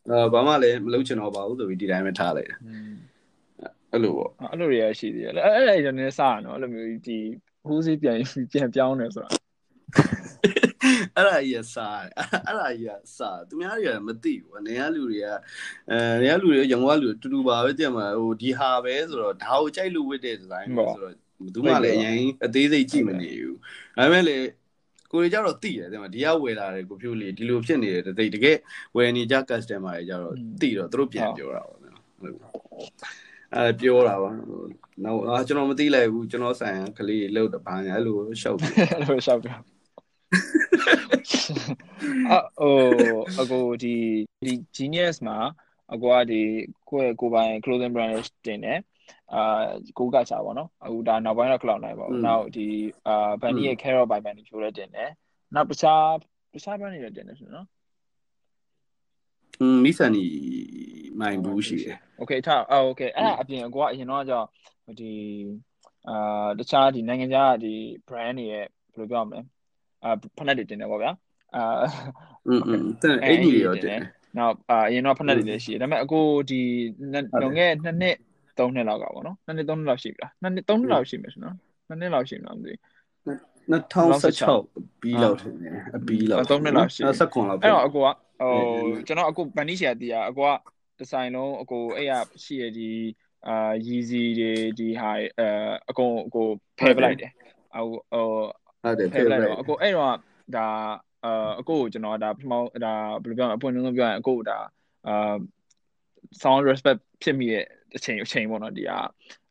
အဲဘာမှလည်းမလုပ်ချင်တော့ပါဘူးဆိုပြီးဒီတိုင်းပဲထားလိုက်တယ် အဲ့လိုပေါ့အဲ့လိုတွေရရှိသေးတယ်အဲ့အဲ့ဒါနည်းစရနော်အဲ့လိုမျိုးဒီဟိုးစီးပြန်ပြန်ပြောင်းတယ်ဆိုတာအဲ့ဒါကြီးစားအဲ့ဒါကြီးစားသူများတွေကမသိဘူးအနေကလူတွေကအဲနေကလူတွေရန်ကုန်ကလူတူတူပါပဲတင်မှာဟိုဒီဟာပဲဆိုတော့ဒါကိုကြိုက်လို့ဝတ်တဲ့ဒီဇိုင်းပဲဆိုတော့ဘူးမှလည်းအရင်အသေးစိတ်ကြည့်မနေဘူးဒါပေမဲ့လေကိုတွေကြတော့သိတယ်တဲ့မှာဒီကဝယ်လာတယ်ကိုဖြိုးလေဒီလိုဖြစ်နေတယ်တကယ်ဝယ်နေကြ customer တွေကြတော့သိတော့သူတို့ပြန်ပြောတာပေါ့နော် အဲပြောတာပါနောက်အာကျွန်တော်မသိလိုက်ဘူးကျွန်တော်ဆိုင်ကလေးလောက်တပါညာအဲ့လိုရှောက်အဲ့လိုရှောက်ပြအဟိုအကိုဒီဒီ genius မှာအကွာဒီကိုယ့်ကိုယ်ပိုင် clothing brand တင်တယ်အာကိုကစားပါတော့အခုဒါနောက်ပိုင်းတော့ cloud နိုင်ပါဘူးနောက်ဒီအာ bunny ရဲ့ carrot by bunny ဖြိုးလည်းတင်တယ်နောက်တခြားတခြား brand တွေလည်းတင်တယ်ဆိုနော် อืมမိဆန်နီမိုင်ဘူးရှိတယ်โอเคထားအော်โอเคအဲ့ဒါအပြင်ကိုကအရင်တော့ကြောင့်ဒီအာတခြားဒီနိုင်ငံခြားဒီ brand တွေရဲ့ဘယ်လိုပြောမလဲအာဖက်နက်တွေတင်တယ်ပေါ့ဗျာအာอืมอืมတဲ့အဲ့ဒီရောတင်နောက်အာအရင်တော့ဖက်နက်တွေလည်းရှိတယ်ဒါပေမဲ့အခုဒီလွန်ခဲ့နှစ်နှစ်3နှစ်လောက်ကပေါ့နော်2နှစ်3နှစ်လောက်ရှိပြီလား2နှစ်3နှစ်လောက်ရှိမယ်ဆိုနော်2နှစ်လောက်ရှိမှာမသိ 2016ပြီးလောက်ထင်တယ်အပြီးလောက်3နှစ်လောက်ရှိ19လောက်အဲ့တော့အကိုကဟိုကျွန်တော်အကိုဗန်နီရှာတီးอ่ะအကိုကဒီဇိုင်းလုံးအကိုအဲ့ရရှိရဒီအာရီစီတွေဒီဟာအဲအကုန်အကိုဖယ်ပလိုက်တယ်ဟိုဟိုဟုတ်တယ်ဖယ်ပလိုက်တော့အကိုအဲ့တော့ဒါအာအကိုကိုကျွန်တော်ဒါပထမဒါဘယ်လိုပြောမလဲအပွင့်လုံးလုံးပြောရင်အကိုဒါအာ sound respect ဖြစ်မိတဲ့အချိန်အချိန်ပေါ့နော်ဒီက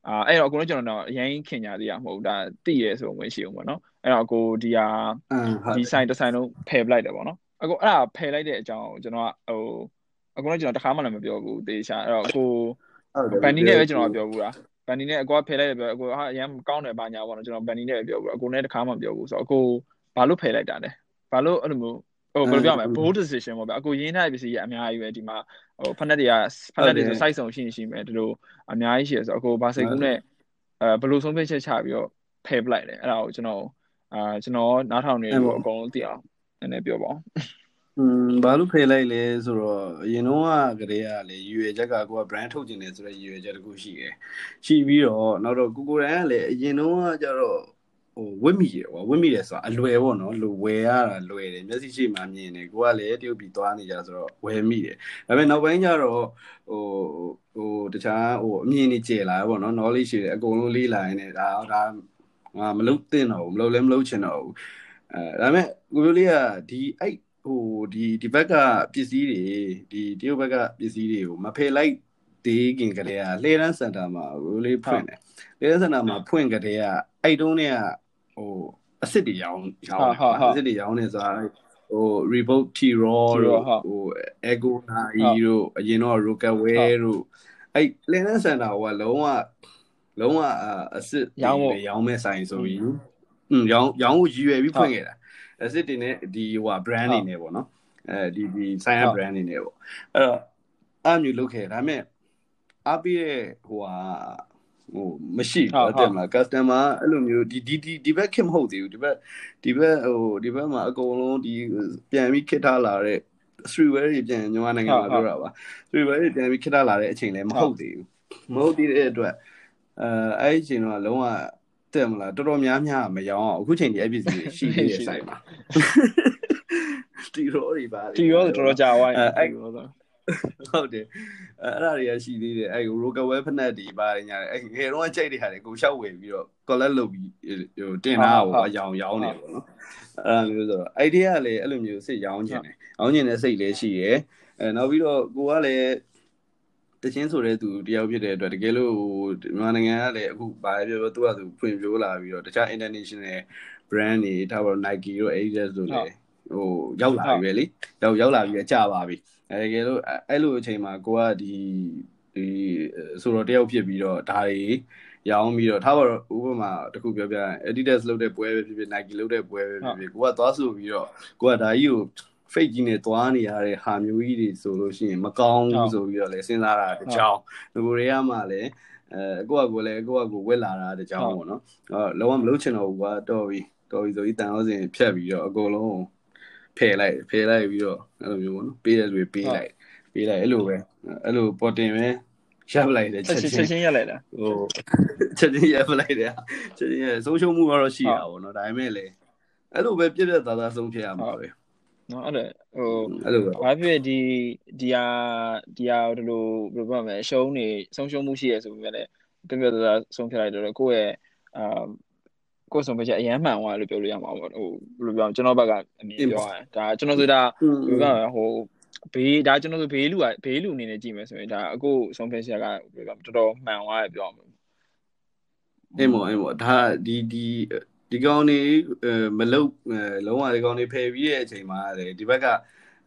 အာအဲ့တော့အကိုလည်းကျွန်တော်တော့အရင်ခင်ညာသေးရမဟုတ်ဒါတိရဲဆိုဝင်ရှိအောင်ပေါ့နော်အဲ့တော့အကိုဒီဟာဒီ sign တစ် sign လုံးဖယ်ပလိုက်တယ်ပေါ့နော်အကိုအဲ့ဒါဖယ်လိုက်တဲ့အကြောင်းကျွန်တော်ကဟိုအကိုလည်းကျွန်တော်တခါမှလည်းမပြောဘူးတေချာအဲ့တော့အကိုဘန်နီနဲ့ပဲကျွန်တော်ပြောဘူးလားဘန်နီနဲ့အကိုကဖယ်လိုက်တယ်ပြောအကိုဟာအရင်ကောင်းတယ်ပါညာပေါ့နော်ကျွန်တော်ဘန်နီနဲ့ပဲပြောဘူးအကိုနဲ့တခါမှမပြောဘူးဆိုတော့အကိုဘာလို့ဖယ်လိုက်တာလဲဘာလို့အဲ့လိုမျိုး ဟိုဘယ်လိုပြောမလဲ bold decision ပေါ့ဗျာအခုရင်းထားပစ္စည်းကအများကြီးပဲဒီမှာဟိုဖက်နက်တွေကဖက်နက်တွေဆို site ဆောင်ရှိနေရှိမယ်ဒီလိုအများကြီးရှိရဆိုအခုဘာစိတ်ကူးနဲ့အဲဘယ်လိုဆုံးဖြတ်ချက်ချပြီးတော့ဖယ်ပလိုက်တယ်အဲ့ဒါကိုကျွန်တော်အာကျွန်တော်နားထောင်နေလို့အကုန်လုံးသိအောင်နည်းနည်းပြောပါဦးอืมဘာလို့ဖယ်လိုက်လဲဆိုတော့အရင်တော့ကကလေးကလေရွေချက်ကကိုက brand ထုတ်ကျင်တယ်ဆိုတော့ရွေချက်တခုရှိတယ်ရှိပြီးတော့နောက်တော့ကိုကိုရန်ကလည်းအရင်တော့ကကျတော့ ဟိုဝစ်မိတယ်ကွာဝစ်မိတယ်ဆိုတာအလွယ်ပေါ့နော်လူဝယ်ရတာလွယ်တယ်မျက်စိရှိမှမြင်တယ်ကိုကလည်းတရုတ်ပြည်သွားနေကြဆိုတော့ဝယ်မိတယ်ဒါပေမဲ့နောက်ပိုင်းကျတော့ဟိုဟိုတခြားဟိုအမြင်ကြီးကျယ်လာပေါ့နော် knowledge ရှိတယ်အကုန်လုံးလေးလာရင်လည်းဒါဒါငါမလုပ်သင့်တော့ဘူးမလုပ်လည်းမလုပ်ချင်တော့ဘူးအဲဒါပေမဲ့ကိုလိုလေးကဒီအဲ့ဟိုဒီဒီဘက်ကပစ္စည်းတွေဒီတရုတ်ဘက်ကပစ္စည်းတွေကိုမဖယ်လိုက်တေးခင်ကလေးကလှေရန်စင်တာမှာကိုလေးဖွင့်တယ်လှေရန်စင်တာမှာဖွင့်ကြတဲ့ကအဲ့တုန်းက ဟိုအစ်စ်တွေရောင်းရောင်းအစ်စ်တွေရောင်းနေဆိုတာဟို Revolt T Raw တို့ဟို Ego Nai တို့အရင်တော့ Rockaway တို့အဲ့ Lennon Center ဟိုကလုံးဝလုံးဝအစ်စ်ရောင်းရောင်းမဲ့ဆိုင်ဆိုပြီးอืมရောင်းရောင်းကိုရည်ရွယ်ပြီးဖွင့်ခဲ့တာအစ်စ်တွေနဲ့ဒီဟို brand တွေနဲ့ပေါ့နော်အဲဒီဒီဆိုင်ရ brand တွေနဲ့ပေါ့အဲ့တော့အဲ့မျိုးလုပ်ခဲ့ဒါပေမဲ့အားပေးတဲ့ဟိုဟာ ဟိုမရှိဘူးတဲ့မလား customer အဲ့လိုမျိုးဒီဒီဒီဘက်ခင်မဟုတ်သေးဘူးဒီဘက်ဒီဘက်ဟိုဒီဘက်မှာအကုန်လုံးဒီပြန်ပြီးခစ်ထားလာတဲ့ streetwear တွေပြန်မြန်မာနိုင်ငံမှာပြောတာပါ streetwear တွေပြန်ပြီးခစ်ထားလာတဲ့အချိန်လည်းမဟုတ်သေးဘူးမဟုတ်သေးတဲ့အတွက်အဲအဲ့ဒီအချိန်တော့လုံးဝတဲ့မလားတော်တော်များများမရောအောင်အခုချိန်ဒီ episode ရှိသေးတဲ့ site မှာတီရောတွေပါတီရောတော်တော်ကြာသွားရင်အဲ့ ဟုတ်တယ်အဲ့ဒါတွေကရှိသေးတယ်အဲ့ Rockaway ဖက်နက်တွေပါတယ်ညာအဲ့ငယ်တော့ကြိုက်တဲ့ဟာတွေကိုရှောက်ဝယ်ပြီးတော့ collect လုပ်ပြီးဟိုတင်တာကိုအယောင်ရောင်းနေပေါ့နော်အဲ့လိုမျိုးဆိုတော့ idea ကလည်းအဲ့လိုမျိုးစိတ်ရောင်းခြင်းတယ်ရောင်းခြင်းတဲ့စိတ်လည်းရှိရယ်အဲနောက်ပြီးတော့ကိုကလည်းတချင်းဆိုတဲ့သူတယောက်ဖြစ်တဲ့အတွက်တကယ်လို့မြန်မာနိုင်ငံကလည်းအခုဘာပြောပြောသူကသူဖွင့်ပြိုးလာပြီးတော့တခြား international brand တွေထားပါတော့ Nike တို့ Adidas တို့လည်း ဟိုရောက်လာပြီပဲလေရောက်ရောက်လာပြီးကြာပါပြီအဲတကယ်လို့အဲ့လိုအချိန်မှာကိုကဒီဒီဆိုတော့တယောက်ဖြစ်ပြီးတော့ဒါတွေရောင်းပြီးတော့ထားပါတော့ဥပမာတခုပြောပြရင် Adidas လုပ်တဲ့ပွဲပဲဖြစ်ဖြစ် Nike လုပ်တဲ့ပွဲပဲဖြစ်ဖြစ်ကိုကသွားဆိုပြီးတော့ကိုကဒါကြီးကို fake ကြီးနဲ့သွားနေရတဲ့ဟာမျိုးကြီးတွေဆိုလို့ရှိရင်မကောင်းဘူးဆိုပြီးတော့လည်းစဉ်းစားတာတကြောင်ဒီကိုတွေကမှလည်းအဲကိုကကိုလည်းကိုကကိုဝက်လာတာတကြောင်ပေါ့နော်အော်လုံးဝမလုပ်ချင်တော့ဘူးကွာတော်ပြီတော်ပြီဆိုပြီးတန်အောင်စင်ဖြတ်ပြီးတော့အကုန်လုံး ဖယ်လိုက်ဖယ်လိုက်ပြီးတော့အဲ့လိုမျိုးပေါ့နော်ပေးတဲ့လူတွေပေးလိုက်ပေးလိုက်အဲ့လိုပဲအဲ့လိုပေါ်တင်ပဲရပ်လိုက်တယ်ချက်ချင်းချက်ချင်းရပ်လိုက်တာဟိုချက်ချင်းရပ်လိုက်တယ်ချက်ချင်းရပ်ဆုံးရှုံးမှုကတော့ရှိတာပေါ့နော်ဒါပေမဲ့လေအဲ့လိုပဲပြည့်ပြည့်သားသားဆုံးဖြတ်ရမှာပဲနော်အဲ့လိုဟိုအဲ့လိုပဲဘာဖြစ်ဒီဒီဟာဒီဟာဒီလိုဘယ်လိုပြောမလဲရှုံးနေဆုံးရှုံးမှုရှိရဆိုပေမဲ့လည်းပြည့်ပြည့်သားသားဆုံးဖြတ်လိုက်တော့ကိုယ့်ရဲ့အာ ကိုယ်ဆုံးဖြတ်ချက်အရန်မှန်သွားလို့ပြောလို့ရမှာပေါ့ဟိုဘယ်လိုပြောကျွန်တော်ဘက်ကအမြင်ပြောရရင်ဒါကျွန်တော်ဆိုတာဘယ်လိုပြောဟိုဘေးဒါကျွန်တော်ဆိုဘေးလူကဘေးလူအနေနဲ့ကြည့်မယ်ဆိုရင်ဒါအခုဆုံးဖြတ်ချက်ကဘယ်လိုပြောတော်တော်မှန်သွားရပြောမှာအေးမောအေးမောဒါဒီဒီဒီကောင်နေမလုတ်လုံးဝဒီကောင်နေဖယ်ပြီးတဲ့အချိန်မှာလေဒီဘက်က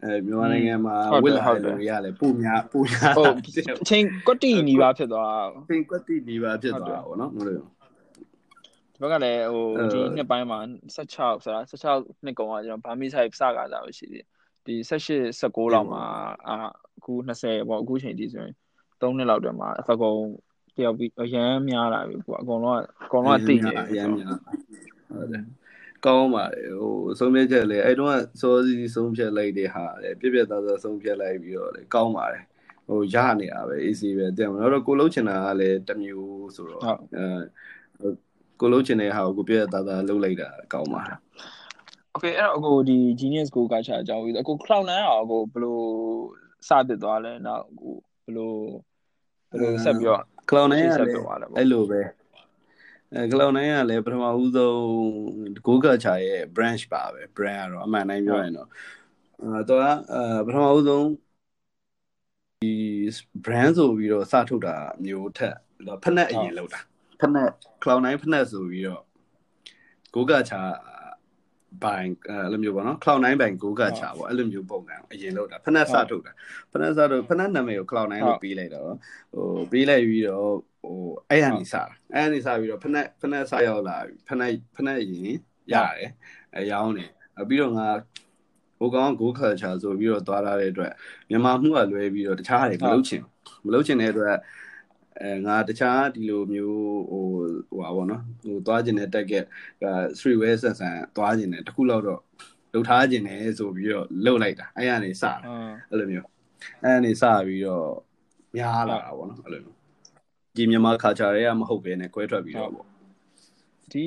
အဲမြန်မာနိုင်ငံမှာဝစ်လာတဲ့လူတွေကလည်းပုံများပုံများဟုတ်အချိန်ကွက်တီနီးပါဖြစ်သွားအချိန်ကွက်တီနီးပါဖြစ်သွားတာပေါ့နော်မလို့ ဒီဘက်ကလည်းဟိုဒီနှစ်ပိုင်းမှာ16ဆိုတာ16နှစ်ကုန်ကကျွန်တော်ဘာမီဆိုင်စကားစားလို့ရှိသေးတယ်ဒီ18 19လောက်မှာအာအခု20ပေါ့အခုချိန်ဒီဆိုရင်3နှစ်လောက်တည်းမှာအစကုန်တယောက်ပြီးအရန်များလာပြီကွာအကုန်လုံးအကုန်လုံးကသိနေအရန်များဟုတ်တယ်ကောင်းပါတယ်ဟိုဆုံးဖြတ်ချက်လေအဲ့တော့စောစီဆုံးဖြတ်လိုက်တဲ့ဟာလေပြပြသားသားဆုံးဖြတ်လိုက်ပြီးတော့လေကောင်းပါတယ်ဟိုရနေတာပဲ AC ပဲတဲ့မလို့တော့ကိုလုံးချင်တာကလည်းတမျိုးဆိုတော့အဲ ကိုလုံးချင်တဲ့ဟာကိုကိုပြည့်သားသားလုပ်လိုက်တာကောင်းပါတယ် Okay အဲ့တော့အကိုဒီ Genius Go ကချာအကြောင်းပြီးအကို Cloud9 အောင်အကိုဘယ်လိုစတင်သွားလဲနောက်အကိုဘယ်လိုဘယ်လိုဆက်ပြီးတော့ Cloud9 ကဆက်လပြည်းသွားလဲပေါ့အဲ့လိုပဲအဲ Cloud9 ကလည်းပထမဦးဆုံး Google ချာရဲ့ branch ပါပဲ brand ကတော့အမှန်တိုင်းပြောရင်တော့အဲတော့အဲပထမဦးဆုံးဒီ brand ဆိုပြီးတော့စထုတ်တာမျိုးထက်ဖက်နဲ့အရင်လောက်တာ ဖက်နဲ့ Cloud9 ဖက်နဲ့ဆိုပြီးတော့ Google ချာဘိုင်အဲ့လိုမျိုးပေါ့နော် Cloud9 ဘိုင် Google ချာပေါ့အဲ့လိုမျိုးပုံစံအရင်လောက်တာဖက်နဲ့စထုတ်တာဖက်နဲ့စထုတ်ဖက်နဲ့နာမည်ကို Cloud9 လို့ပေးလိုက်တော့ဟိုပေးလိုက်ပြီးတော့ဟိုအဲ့ဟာနေစတာအဲ့ဟာနေစပြီးတော့ဖက်နဲ့ဖက်နဲ့စရောက်လာဖက်နဲ့ဖက်နဲ့ရင်ရတယ်အဲရောင်းနေပြီးတော့ငါဟိုကောင် Google culture ဆိုပြီးတော့သွားလာတဲ့အတွက်မြန်မာမှုကလွဲပြီးတော့တခြားဟာတွေမလုပ်ချင်မလုပ်ချင်တဲ့အတွက် အဲငါတခြားဒီလိုမျိုးဟိုဟိုပါဗောနော်ဟိုသွားကျင်တဲ့တက်ကဲ streetwear ဆန်ဆန်သွားကျင်တယ်တခုလောက်တော့လှုပ်ထားကျင်တယ်ဆိုပြီးတော့လှုပ်လိုက်တာအဲ့ရနေစတာအဲ့လိုမျိုးအဲ့ရနေစပြီးတော့များလာတာဗောနော်အဲ့လိုမျိုးဒီမြန်မာ culture တွေကမဟုတ်ဘဲနဲ့ကွဲထွက်ပြီးတော့ဗောဒီ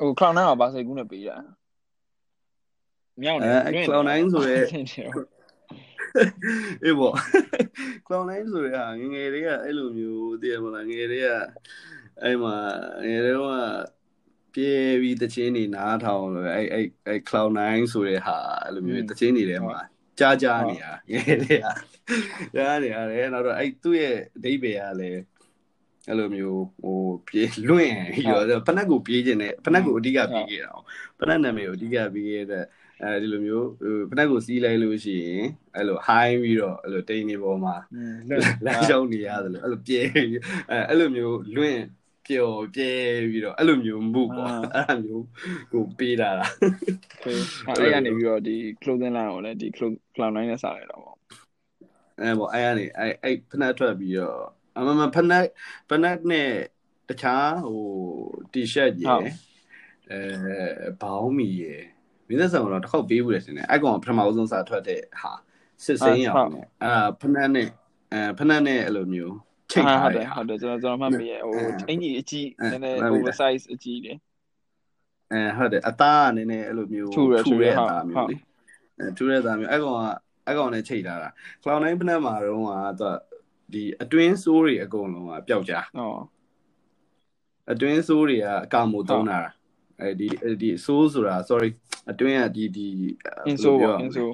ဟို Cloud9 ကဘာစိတ်ကူးနဲ့ပေးတာမြောက်နေအဲ Cloud9 ဆိုရဲ အေးဗော Cloud9 ဆိုရဲဟာငငယ်တွေကအဲ့လိုမျိုးတည်ရမလားငယ်တွေကအဲ့မှာငယ်တွေကပြေးပြီးတချင်းနေနားထောင်လို့အဲ့အဲ့အဲ့ Cloud9 ဆိုတဲ့ဟာအဲ့လိုမျိုးတချင်းနေထဲမှာကြားကြားနေရငယ်တွေကကြားနေရတယ်နောက်တော့အဲ့သူ့ရဲ့အဓိပ္ပာယ်ကလည်းအဲ့လိုမျိုးဟိုပြေးလွင့်ရောဖနက်ကိုပြေးခြင်းနဲ့ဖနက်ကိုအဓိကပြေးခဲ့တာဖနက်နာမည်ကိုအဓိကပြေးခဲ့တဲ့ အဲဒီလိုမျိုးဖနက်ကိုစီးလိုက်လို့ရှိရင်အဲ့လို high ပြီးတော့အဲ့လိုတိန်နေပေါ်မှာလမ်းလျှောက်နေရတယ်လို့အဲ့လိုပြဲအဲအဲ့လိုမျိုးလွင့်ပျော်ပြဲပြီးတော့အဲ့လိုမျိုးမှုပေါ့အဲ့လိုမျိုးကိုပေးတာလားအဲ့ရနေပြီးတော့ဒီ clothing line ကိုလည်းဒီ cloud line နဲ့စလိုက်တော့ပေါ့အဲပေါ့အဲ့ရနေအဲ့အဲ့ဖနက်ထွက်ပြီးတော့အမမဖနက်ဖနက်နဲ့တခြားဟို t-shirt ရယ်အဲဘောင်းမီရယ် မင်းသက်ဆောင်တော့တစ်ခေါက်ပေးဘူးလေစနေအဲ့ကောင်ပထမဆုံးစာထွက်တဲ့ဟာစစ်စိမ်းရောင်နဲ့အာဖနက်နဲ့အဲဖနက်နဲ့အဲ့လိုမျိုးချိန်ထားတယ်ဟုတ်တယ်ကျွန်တော်ကျွန်တော်မှတ်မိရဲ့ဟိုအင်ကြီးအကြီးနည်းနည်း oversize အကြီးတယ်အဲဟုတ်တယ်အသားကနည်းနည်းအဲ့လိုမျိုးထူတဲ့အသားမျိုးလေအဲထူတဲ့အသားမျိုးအဲ့ကောင်ကအဲ့ကောင်နဲ့ချိန်ထားတာ cloud9 ဖနက်မှာတော့ကသူဒီအတွင်းဆိုးတွေအကုန်လုံးကပျောက်ကြဟောအတွင်းဆိုးတွေကအကောင်မို့သုံးတာ အဲဒီဒီဆိုးဆိုတာ sorry အတွင်းကဒီဒီ inso ပေါ့ inso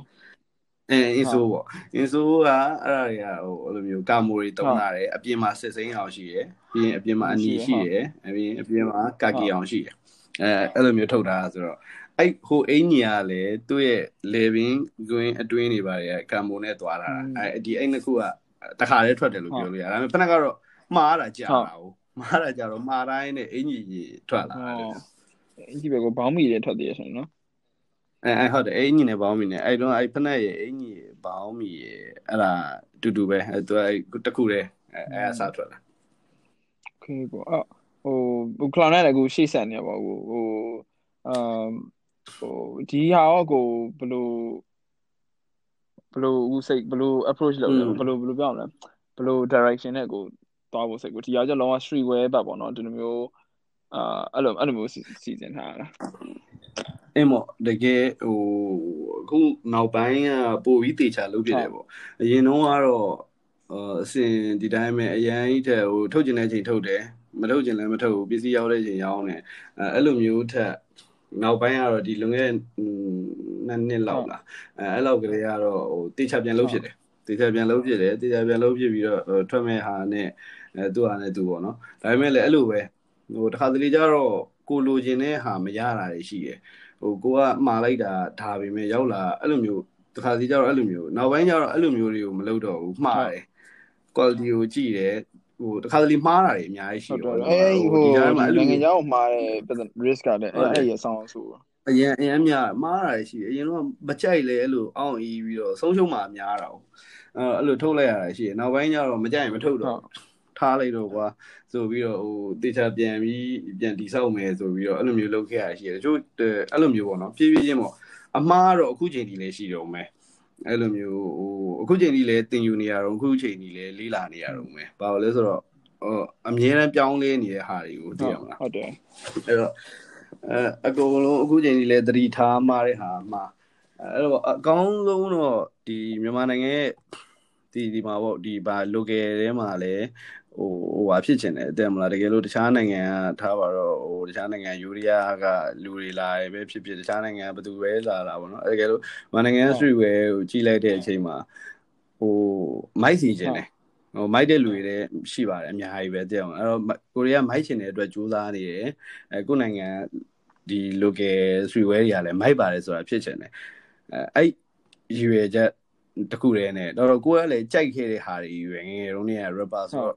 အဲ inso ပေါ့ inso ကအဲ့ဒါတွေကဟိုအဲ့လိုမျိုးကာမိုတွေတုံးလာတယ်အပြင်မှာစစ်စိမ်းအောင်ရှိရယ်ပြီးရင်အပြင်မှာအနီရှိရယ်အပြင်အပြင်မှာကာကီအောင်ရှိရယ်အဲအဲ့လိုမျိုးထုတ်တာဆိုတော့အဲ့ဟိုအင်ကြီးကလည်းသူ့ရဲ့ living green အတွင်းတွေပါတယ်ကာမိုနဲ့သွားတာအဲဒီအဲ့နှစ်ခုကတခါတည်းထွက်တယ်လို့ပြောလို့ရတယ်ဒါပေမဲ့ဖက်ကတော့မှားတာကြာတာဟုတ်မှားတာကြာတော့မှားတိုင်းနဲ့အင်ကြီးထွက်လာတယ် အင်ကြီးပဲကိုဘောင်းမီတွေထွက်သေးရဆိုနော်အဲအဲဟုတ်တယ်အင်ကြီးနဲ့ဘောင်းမီနဲ့အဲ့တော့အဲ့ဖက်နဲ့ရဲ့အင်ကြီးဘောင်းမီရဲ့အဲ့ဒါတူတူပဲအဲ့သူအဲ့တခုတည်းအဲအဲ့အစားထွက်လာโอเคပေါ့အော်ဟိုဟို cloud နဲ့လည်းကိုရှေ့ဆက်နေပါဘူးဟိုအမ်ဟိုဒီဟာရောကိုဘယ်လိုဘယ်လိုဦးစိတ်ဘယ်လို approach လုပ်လဲဘယ်လိုဘယ်လိုပြောရမလဲဘယ်လို direction နဲ့ကိုသွားဖို့စိတ်ကိုဒီရောကျလောက streetwear ဘက်ပေါ့နော်ဒီလိုမျိုး အာအဲ့လိုအဲ့လိုမျိုးစီစဉ်ထားတာအင်းမော့တကယ်ဟိုအခုနောက်ပိုင်းကပိုပြီးတေချာလုပ်ပြတယ်ပေါ့အရင်တော့ကတော့အစင်ဒီတိုင်းပဲအရန်ကြီးတဲ့ဟိုထုတ်ကျင်တဲ့ချိန်ထုတ်တယ်မထုတ်ကျင်လည်းမထုတ်ဘူးပစ္စည်းရောက်တဲ့ချိန်ရောက်တယ်အဲအဲ့လိုမျိုးထက်နောက်ပိုင်းကတော့ဒီလွန်ခဲ့နှစ်နှစ်လောက်လားအဲအဲ့လောက်ကလေးကတော့ဟိုတေချာပြန်လုပ်ဖြစ်တယ်တေချာပြန်လုပ်ဖြစ်တယ်တေချာပြန်လုပ်ဖြစ်ပြီးတော့ထွက်မဲ့ဟာနဲ့အဲသူ့ဟာနဲ့သူ့ပေါ့နော်ဒါပေမဲ့လည်းအဲ့လိုပဲ ဟိုတခါတလေကျတော့ကိုလိုချင်တဲ့ဟာမရတာတွေရှိတယ်ဟိုကိုကမှားလိုက်တာဒါပေမဲ့ရောက်လာအဲ့လိုမျိုးတခါစီကျတော့အဲ့လိုမျိုးနောက်ပိုင်းကျတော့အဲ့လိုမျိုးတွေကိုမလုပ်တော့ဘူးမှားတယ် quality ကိုကြည့်တယ်ဟိုတခါတလေမှားတာတွေအများကြီးရှိတယ်အဲဟိုဒီကြားမှာနိုင်ငံခြားကိုမှားတဲ့ risk ကလည်းအဲ့အဲ့ရဆောင်ဆိုအရင်အရင်များမှားတာရှိတယ်အရင်တော့မကြိုက်လဲအဲ့လိုအောင်းအီးပြီးတော့ဆုံးရှုံးမှာများတာအဲအဲ့လိုထုတ်လိုက်ရတာရှိတယ်နောက်ပိုင်းကျတော့မကြိုက်ရင်မထုတ်တော့ထားလိုက်တော့ကွာ ဆိုပြီးတော့ဟိုတေချာပြန်ပြီးပြန်တိဆောက်မယ်ဆိုပြီးတော့အဲ့လိုမျိုးလုပ်ခဲ့ရရှိတယ်တချို့အဲ့လိုမျိုးပေါ့နော်ဖြည်းဖြည်းချင်းပေါ့အမှားတော့အခုချိန်ဒီလည်းရှိတော့မယ်အဲ့လိုမျိုးဟိုအခုချိန်ဒီလည်းသင်ယူနေရတော့အခုချိန်ဒီလည်းလေ့လာနေရတော့မယ်ဘာလို့လဲဆိုတော့ဟအမြဲတမ်းပြောင်းလဲနေတဲ့ဟာတွေကိုသိရမလားဟုတ်တယ်အဲ့တော့အဲအကုန်လုံးအခုချိန်ကြီးလဲသတိထားမှတဲ့ဟာမှာအဲ့တော့အကောင်းဆုံးတော့ဒီမြန်မာနိုင်ငံရဲ့ဒီဒီမှာပေါ့ဒီဘာ local ထဲမှာလဲ ဟိုဟိုဟာဖြစ်ချင်တယ်တဲ့မလားတကယ်လို့တခြားနိုင်ငံကထားပါတော့ဟိုတခြားနိုင်ငံယူရီးယားကလူတွေလာရပဲဖြစ်ဖြစ်တခြားနိုင်ငံဘယ်သူပဲလာလာပေါ့နော်တကယ်လို့မြန်မာနိုင်ငံ street wear ကိုကြီးလိုက်တဲ့အချိန်မှာဟိုမိုက်စီချင်တယ်ဟိုမိုက်တဲ့လူတွေလည်းရှိပါတယ်အများကြီးပဲတဲ့အောင်အဲ့တော့ကိုရီးယားမိုက်ချင်တဲ့အတွက်ကြိုးစားနေတယ်အဲကိုနိုင်ငံဒီ local street wear တွေကလည်းမိုက်ပါတယ်ဆိုတာဖြစ်ချင်တယ်အဲအဲ့ရွေချက်တခုတည်းနဲ့တော့ကိုကလည်းကြိုက်ခဲ့တဲ့ဟာတွေရွေငယ်တုန်းက rapper ဆိုတော့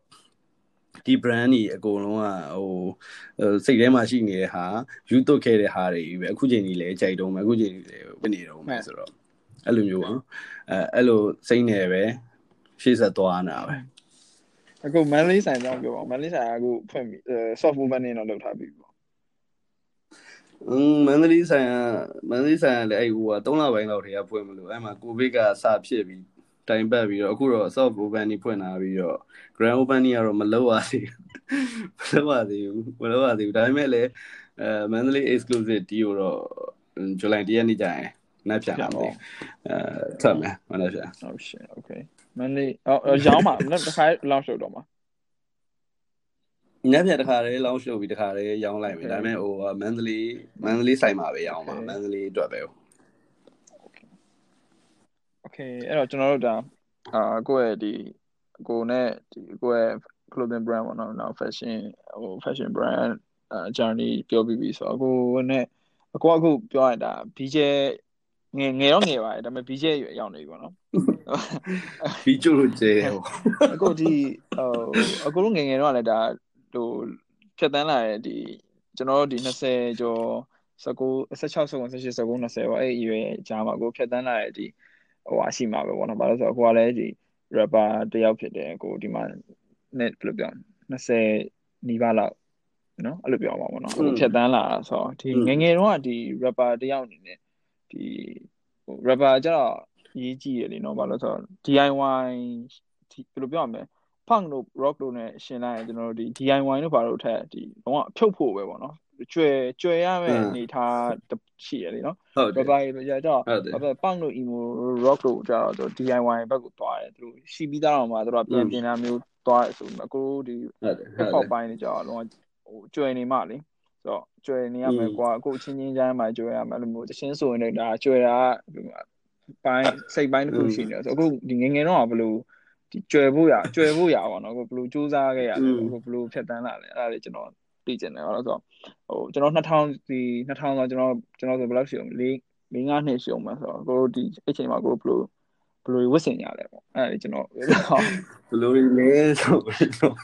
ဒီ brand ကြီးအကုန်လုံးကဟိုစိတ်ထဲမှာရှိနေတဲ့ဟာယူသွတ်ခဲ့တဲ့ဟာတွေပဲအခုချိန်ကြီးလည်းကြိုက်တော့မယ်အခုချိန်ကြီးလည်းဝင်နေတော့မယ်ဆိုတော့အဲ့လိုမျိုးပေါ့အဲအဲ့လိုစိတ်နေပဲရှေ့ဆက်သွားနေတာပဲအခု Manly ဆိုင်ကြောင်းပြောပါ Manly ဆိုင်ကအခုဖွင့်ပြီ soft movement နဲ့တော့လုပ်ထားပြီပေါ့อืมမန္တလေးဆိုင်ကမန္တလေးဆိုင်ကလည်းအဲ့ဟိုက3လပိုင်းလောက်တည်းကဖွင့်မလို့အဲ့မှာကိုဗစ်ကစဖြစ်ပြီး တိုင်ပတ်ပြီးတော့အခုတော့ soft open นี่ဖွင့်လာပြီးတော့ grand open นี่ကတော့မလောက်ရသေးဘူးမလောက်ရသေးဘူးမလောက်ရသေးဘူးဒါပေမဲ့လည်းအဲမန္တလေး exclusive deal တော့ဇူလိုင်1ရက်နေ့ကျရင်နှက်ပြန်လာမယ်အဲထပ်မယ်မနှက်ပြန် Oh shit okay Manly အော်ရောင်းမှာနောက်တစ်ခါ launch လုပ်တော့မှာညပြန်တခါလေးလောင်းရှုပ်ပြီးတခါလေးရောင်းလိုက်မယ်ဒါပေမဲ့ဟိုမန္တလေးမန္တလေးဆိုင်မှာပဲရောင်းပါမန္တလေးအတွက်ပဲ Okay အဲ့တော့ကျွန်တော်တို့ဒါအာကိုယ့်ရဲ့ဒီကိုနဲ့ဒီကိုယ့်ရဲ့ clothing brand ပေါ့နော်နောက် fashion ဟို fashion brand အာ journey ပြောပြီးပြီဆိုတော့ကိုနဲ့အကိုအခုပြောရတာ BJ ငယ်ငယ်တော့ငယ်ပါတယ်ဒါပေမဲ့ BJ ရောက်နေပြီပေါ့နော်ဘီကျိုလိုကျဲဟိုအခုဒီဟိုအခုလုံးငယ်ငယ်တော့လည်းဒါဟိုဖြတ်တန်းလာတဲ့ဒီကျွန်တော်တို့ဒီ20ကျော်19 16 19 18 19 20ပေါ့အဲ့အရွယ်ကြားမှာကိုဖြတ်တန်းလာတဲ့ဒီ ဟိုအရှိမှာပဲပေါ့နော်ဘာလို့ဆိုတော့ကိုကလည်းဒီ rapper တယောက်ဖြစ်တယ်ကိုဒီမှာ net ဘယ်လိုပြော20နီးပါးလောက်နော်အဲ့လိုပြောမှာပေါ့နော်အခုဖြတ်တန်းလာတာဆိုတော့ဒီငယ်ငယ်တော့ဒီ rapper တယောက်အနေနဲ့ဒီဟို rapper ကျတော့ရေးကြည့်ရလေနော်ဘာလို့ဆိုတော့ DIY ဒီဘယ်လိုပြောရမလဲ punk တို့ rock တို့ ਨੇ ရှင်းလိုက်ရင်ကျွန်တော်တို့ဒီ DIY တို့ဘာလို့ထက်ဒီတော့ဖြုတ်ဖို့ပဲပေါ့နော် ကျွဲကျွဲရမယ့်အနေထားရှိရလေနော်ဟုတ်တယ် rapper တွေကြတော့ဟုတ်တယ်ဘာပဲ punk တို့ emo rock တို့ကြတော့သူ DIY ဘက်ကိုသွားတယ်သူတို့ရှိပြီးသားတော့မှသူတို့ပြန်ပြင်တာမျိုးသွားတယ်ဆိုတော့အခုဒီဟုတ်တယ် hip ဟုတ် hop တယ်ပိုင်းတွေကြတော့လုံးဝဟိုကျွဲနေမှလေဆိုတော့ကျွဲနေရမယ်ကွာအခုချင်းချင်းချမ်းမှာကျွဲရမယ်အဲ့လိုမျိုးတချင်းဆိုရင်လည်းဒါကျွဲတာပိုင်းစိတ်ပိုင်းတစ်ခုရှိနေတယ်ဆိုတော့အခုဒီငငယ်တော့ဘယ်လိုဒီကျွဲဖို့ရကျွဲဖို့ရပါတော့အခုဘယ်လိုစူးစမ်းခဲ့ရလဲအခုဘယ်လိုဖြတ်တန်းလာလဲအဲ့ဒါလေးကျွန်တော် သိချင်တယ်ဟုတ်လားဆိုတော့ဟိုကျွန်တော်2000ဒီ2000ဆိုကျွန်တော်ကျွန်တော်ဆိုဘယ်လောက်ရှိအောင်၄၄၅နှစ်ရှိအောင်မှာဆိုတော့ကိုတို့ဒီအချိန်မှာကိုဘယ်လိုဘယ်လိုဝတ်ဆင်ကြလဲပေါ့အဲ့ဒါလေးကျွန်တော်ဘလိုလဲဆိုတော့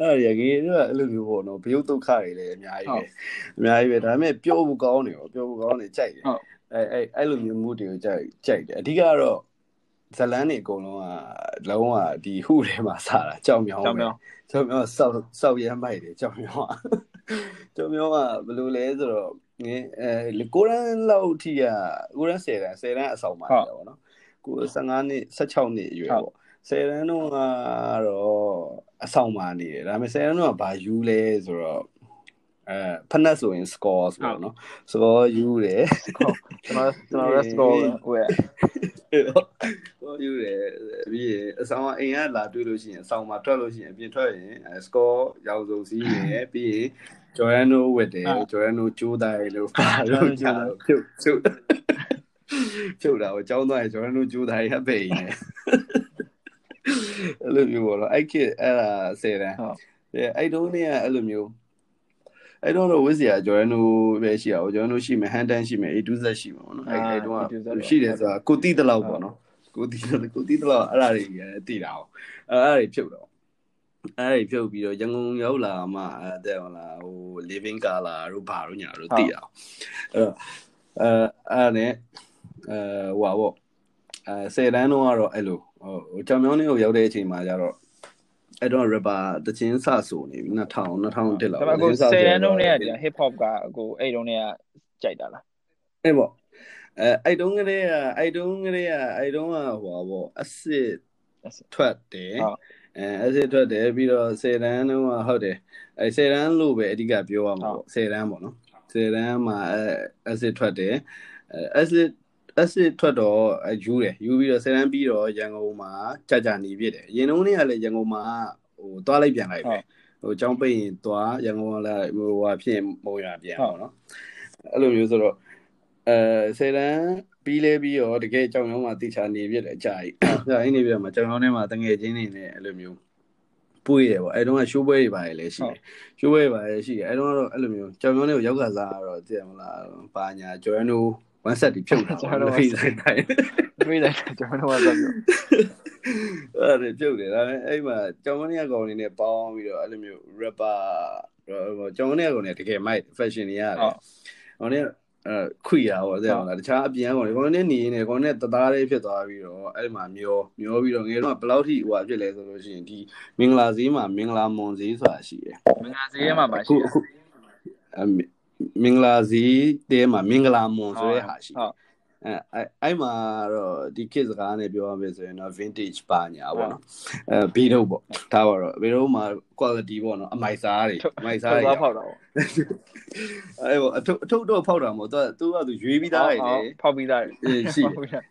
အဲ့ရကြီးတော့အဲ့လိုမျိုးပေါ့နော်ဘယုတ်ဒုက္ခတွေလည်းအများကြီးပဲအများကြီးပဲဒါပေမဲ့ပြောဖို့ကောင်းတယ်ပေါ့ပြောဖို့ကောင်းတယ်ကြိုက်တယ်ဟုတ်အဲ့အဲ့အဲ့လိုမျိုးမှုတွေကိုကြိုက်ကြိုက်တယ်အဓိကတော့ ဇလန်းတွေအကုန်လုံးကလုံးဝဒီဟုထဲမှာစားတာကြောင်မြောင်းကြောင်ပဲမြောင်းကြောင်မြောင်းစောက်စောက်ရမ်းမိုက်တယ်ကြောင်မြောင်းကကြောင်မြောင်းကဘယ်လိုလဲဆိုတော့ငင်းအဲကိုရန်လောက်ထိကကိုရန်10တန်း10တန်းအဆောင်ပါနေတာပေါ့နော်ကို15နှစ်16နှစ်အရွယ်ပေါ့10တန်းတော့ကတော့အဆောင်ပါနေတယ်ဒါပေမဲ့10တန်းတော့ဘာယူလဲဆိုတော့ အဲဖနက်ဆိုရင် score ဆိုတော့နော် score ယူတယ်ကျွန်တော်ကျွန်တော် let's go ဝယ်ဟိုယူတယ်ပြီးရင်အဆောင်အိမ်ကလာတွေ့လို့ရှိရင်အဆောင်မှာထွက်လို့ရှိရင်အပြင်ထွက်ရင် score ရောက်ဆုံးစီးရယ်ပြီးရင်ဂျော်ရန်နိုဝက်တယ်ဂျော်ရန်နိုကျိုးတိုင်းလို့ပါလို့ကြာဖြုတ်ဖြုတ်ဖြုတ်တာကိုကြောင်းသွားရင်ဂျော်ရန်နိုကျိုးတိုင်းဟပ်ပိန်နေအဲ့လိုမျိုးပေါ့နော်အဲ့ကအဲ့ဒါဆယ်တန်းအဲ့တုန်းကအဲ့လိုမျိုး အဲ့တော့ဝစ်စီယာဂျော်ရန်နိုပဲရှိတာဂျော်ရန်နိုရှိမယ်ဟန်တန်ရှိမယ်အေဒူးဆက်ရှိမှာပေါ့နော်အဲ့အဲ့တုန်းကရှိတယ်ဆိုတာကိုတိတလောက်ပေါ့နော်ကိုတိကိုတိတလောက်အဲ့ဒါတွေတိတာအောင်အဲ့ဒါတွေဖြုတ်တော့အဲ့ဒီဖြုတ်ပြီးတော့ရန်ကုန်ရောက်လာမှအဲ့တဲ့ဟလာဟို living color တို့ဘာတို့ညာတို့တည်အောင်အဲ့တော့အဲအဲ့နဲ့အဲဟိုပါပေါ့အဲဆယ်တန်းတော့ကတော့အဲ့လိုဟိုကြောင်မြောင်းလေးကိုရောက်တဲ့အချိန်မှာကျတော့ အဲ့တော့ rapper တချင်းစဆိုနေပြီ2000 2001လောက်ဒါပေမဲ့အခု10တန်းလုံးနဲ့က hip hop ကအခုအဲ့တုန်းနဲ့ကကြိုက်တာလားအဲ့ပေါ့အဲအဲ့တုန်းကလေးကအဲ့တုန်းကလေးကအဲ့တုန်းကဟိုပါပေါ့အစ်စ်ထွက်တယ်အဲ acid ထွက်တယ်ပြီးတော့10တန်းလုံးကဟုတ်တယ်အဲ10တန်းလို့ပဲအဓိကပြောရမှာပေါ့10တန်းပေါ့နော်10တန်းမှာအဲ acid ထွက်တယ်အဲ acid acid ထွက်တော့အယူတယ်ယူပြီးတော့10တန်းပြီးတော့ရန်ကုန်မှာကြာကြာနေပြစ်တယ်အရင်တုန်းကလည်းရန်ကုန်မှာဟိုသွားလိုက်ပြန်လိုက်ပဲဟိုចောင်းပိတ်ရင်သွားရန်ကုန်ကလည်းဟိုဟာဖြစ်မုံရပြန်ပေါ့နော်အဲ့လိုမျိုးဆိုတော့အဲ10တန်းပြီးလဲပြီးတော့တကယ်ကြောင်ရောင်းမှာတိချာနေပြတယ်အကြာကြီး။ကြာကြီးနေပြတော့မှာကြောင်ရောင်းထဲမှာတငယ်ချင်းနေနဲ့အဲ့လိုမျိုးပွေးတယ်ပေါ့အဲ့တုန်းကရှိုးပွဲတွေပါတယ်လည်းရှိတယ်။ရှိုးပွဲတွေပါတယ်ရှိတယ်အဲ့တုန်းကတော့အဲ့လိုမျိုးကြောင်ရောင်းထဲကိုရောက်ကစားတော့သိရမလား။ဘာညာဂျော်ရန်နို ဝမ်ဆက်တီဖြုတ်တာပေါ့။ဖိဆိုင်တိုင်း။ဖိဆိုင်ကျွန်တော်တို့ကဆိုပြောအဲ့ဒါပြုတ်တယ်ဒါပေမဲ့အဲ့မှာကြောင်မနီယာကောင်လေးနဲ့ပေါင်းပြီးတော့အဲ့လိုမျိုး rapper ကြောင်မနီယာကောင်လေးတကယ်မိုက် fashion တွေရတယ်။ဟိုနေ့အဲခွေရပါတဲ့ဟုတ်လားတခြားအပြန်ကောင်လေကောင်နဲ့နေနေကောင်နဲ့တသားလေးဖြစ်သွားပြီးတော့အဲ့မှာမျောမျောပြီးတော့ငယ်တော့ဘယ်လောက်ထိဟိုဟာဖြစ်လဲဆိုလို့ရှိရင်ဒီမင်္ဂလာဈေးမှာမင်္ဂလာမွန်ဈေးဆိုတာရှိတယ်မင်္ဂလာဈေးမှာပါရှိတယ်အ မင်္ဂလာဈေးတဲမှာမင်္ဂလာမွန်ဆိုတဲ့ဟာရှိတယ်အဲအဲ့မှာတော့ဒီခေတ်စကားနဲ့ပြောရမယ်ဆိုရင်တော့ vintage ပါညာပေါ့နော်အဲဘီတော့ပေါ့ဒါပါတော့ဘီတော့မှာ quality ပေါ့နော်အမိုက်စားတွေအမိုက်စားတွေဖောက်တာပေါ့အဲပေါ့အထုပ်အထုပ်တော့ဖောက်တာမဟုတ်သူကသူကသူရွေးပြီးသားတွေလေဖောက်ပြီးသားတွေရှိ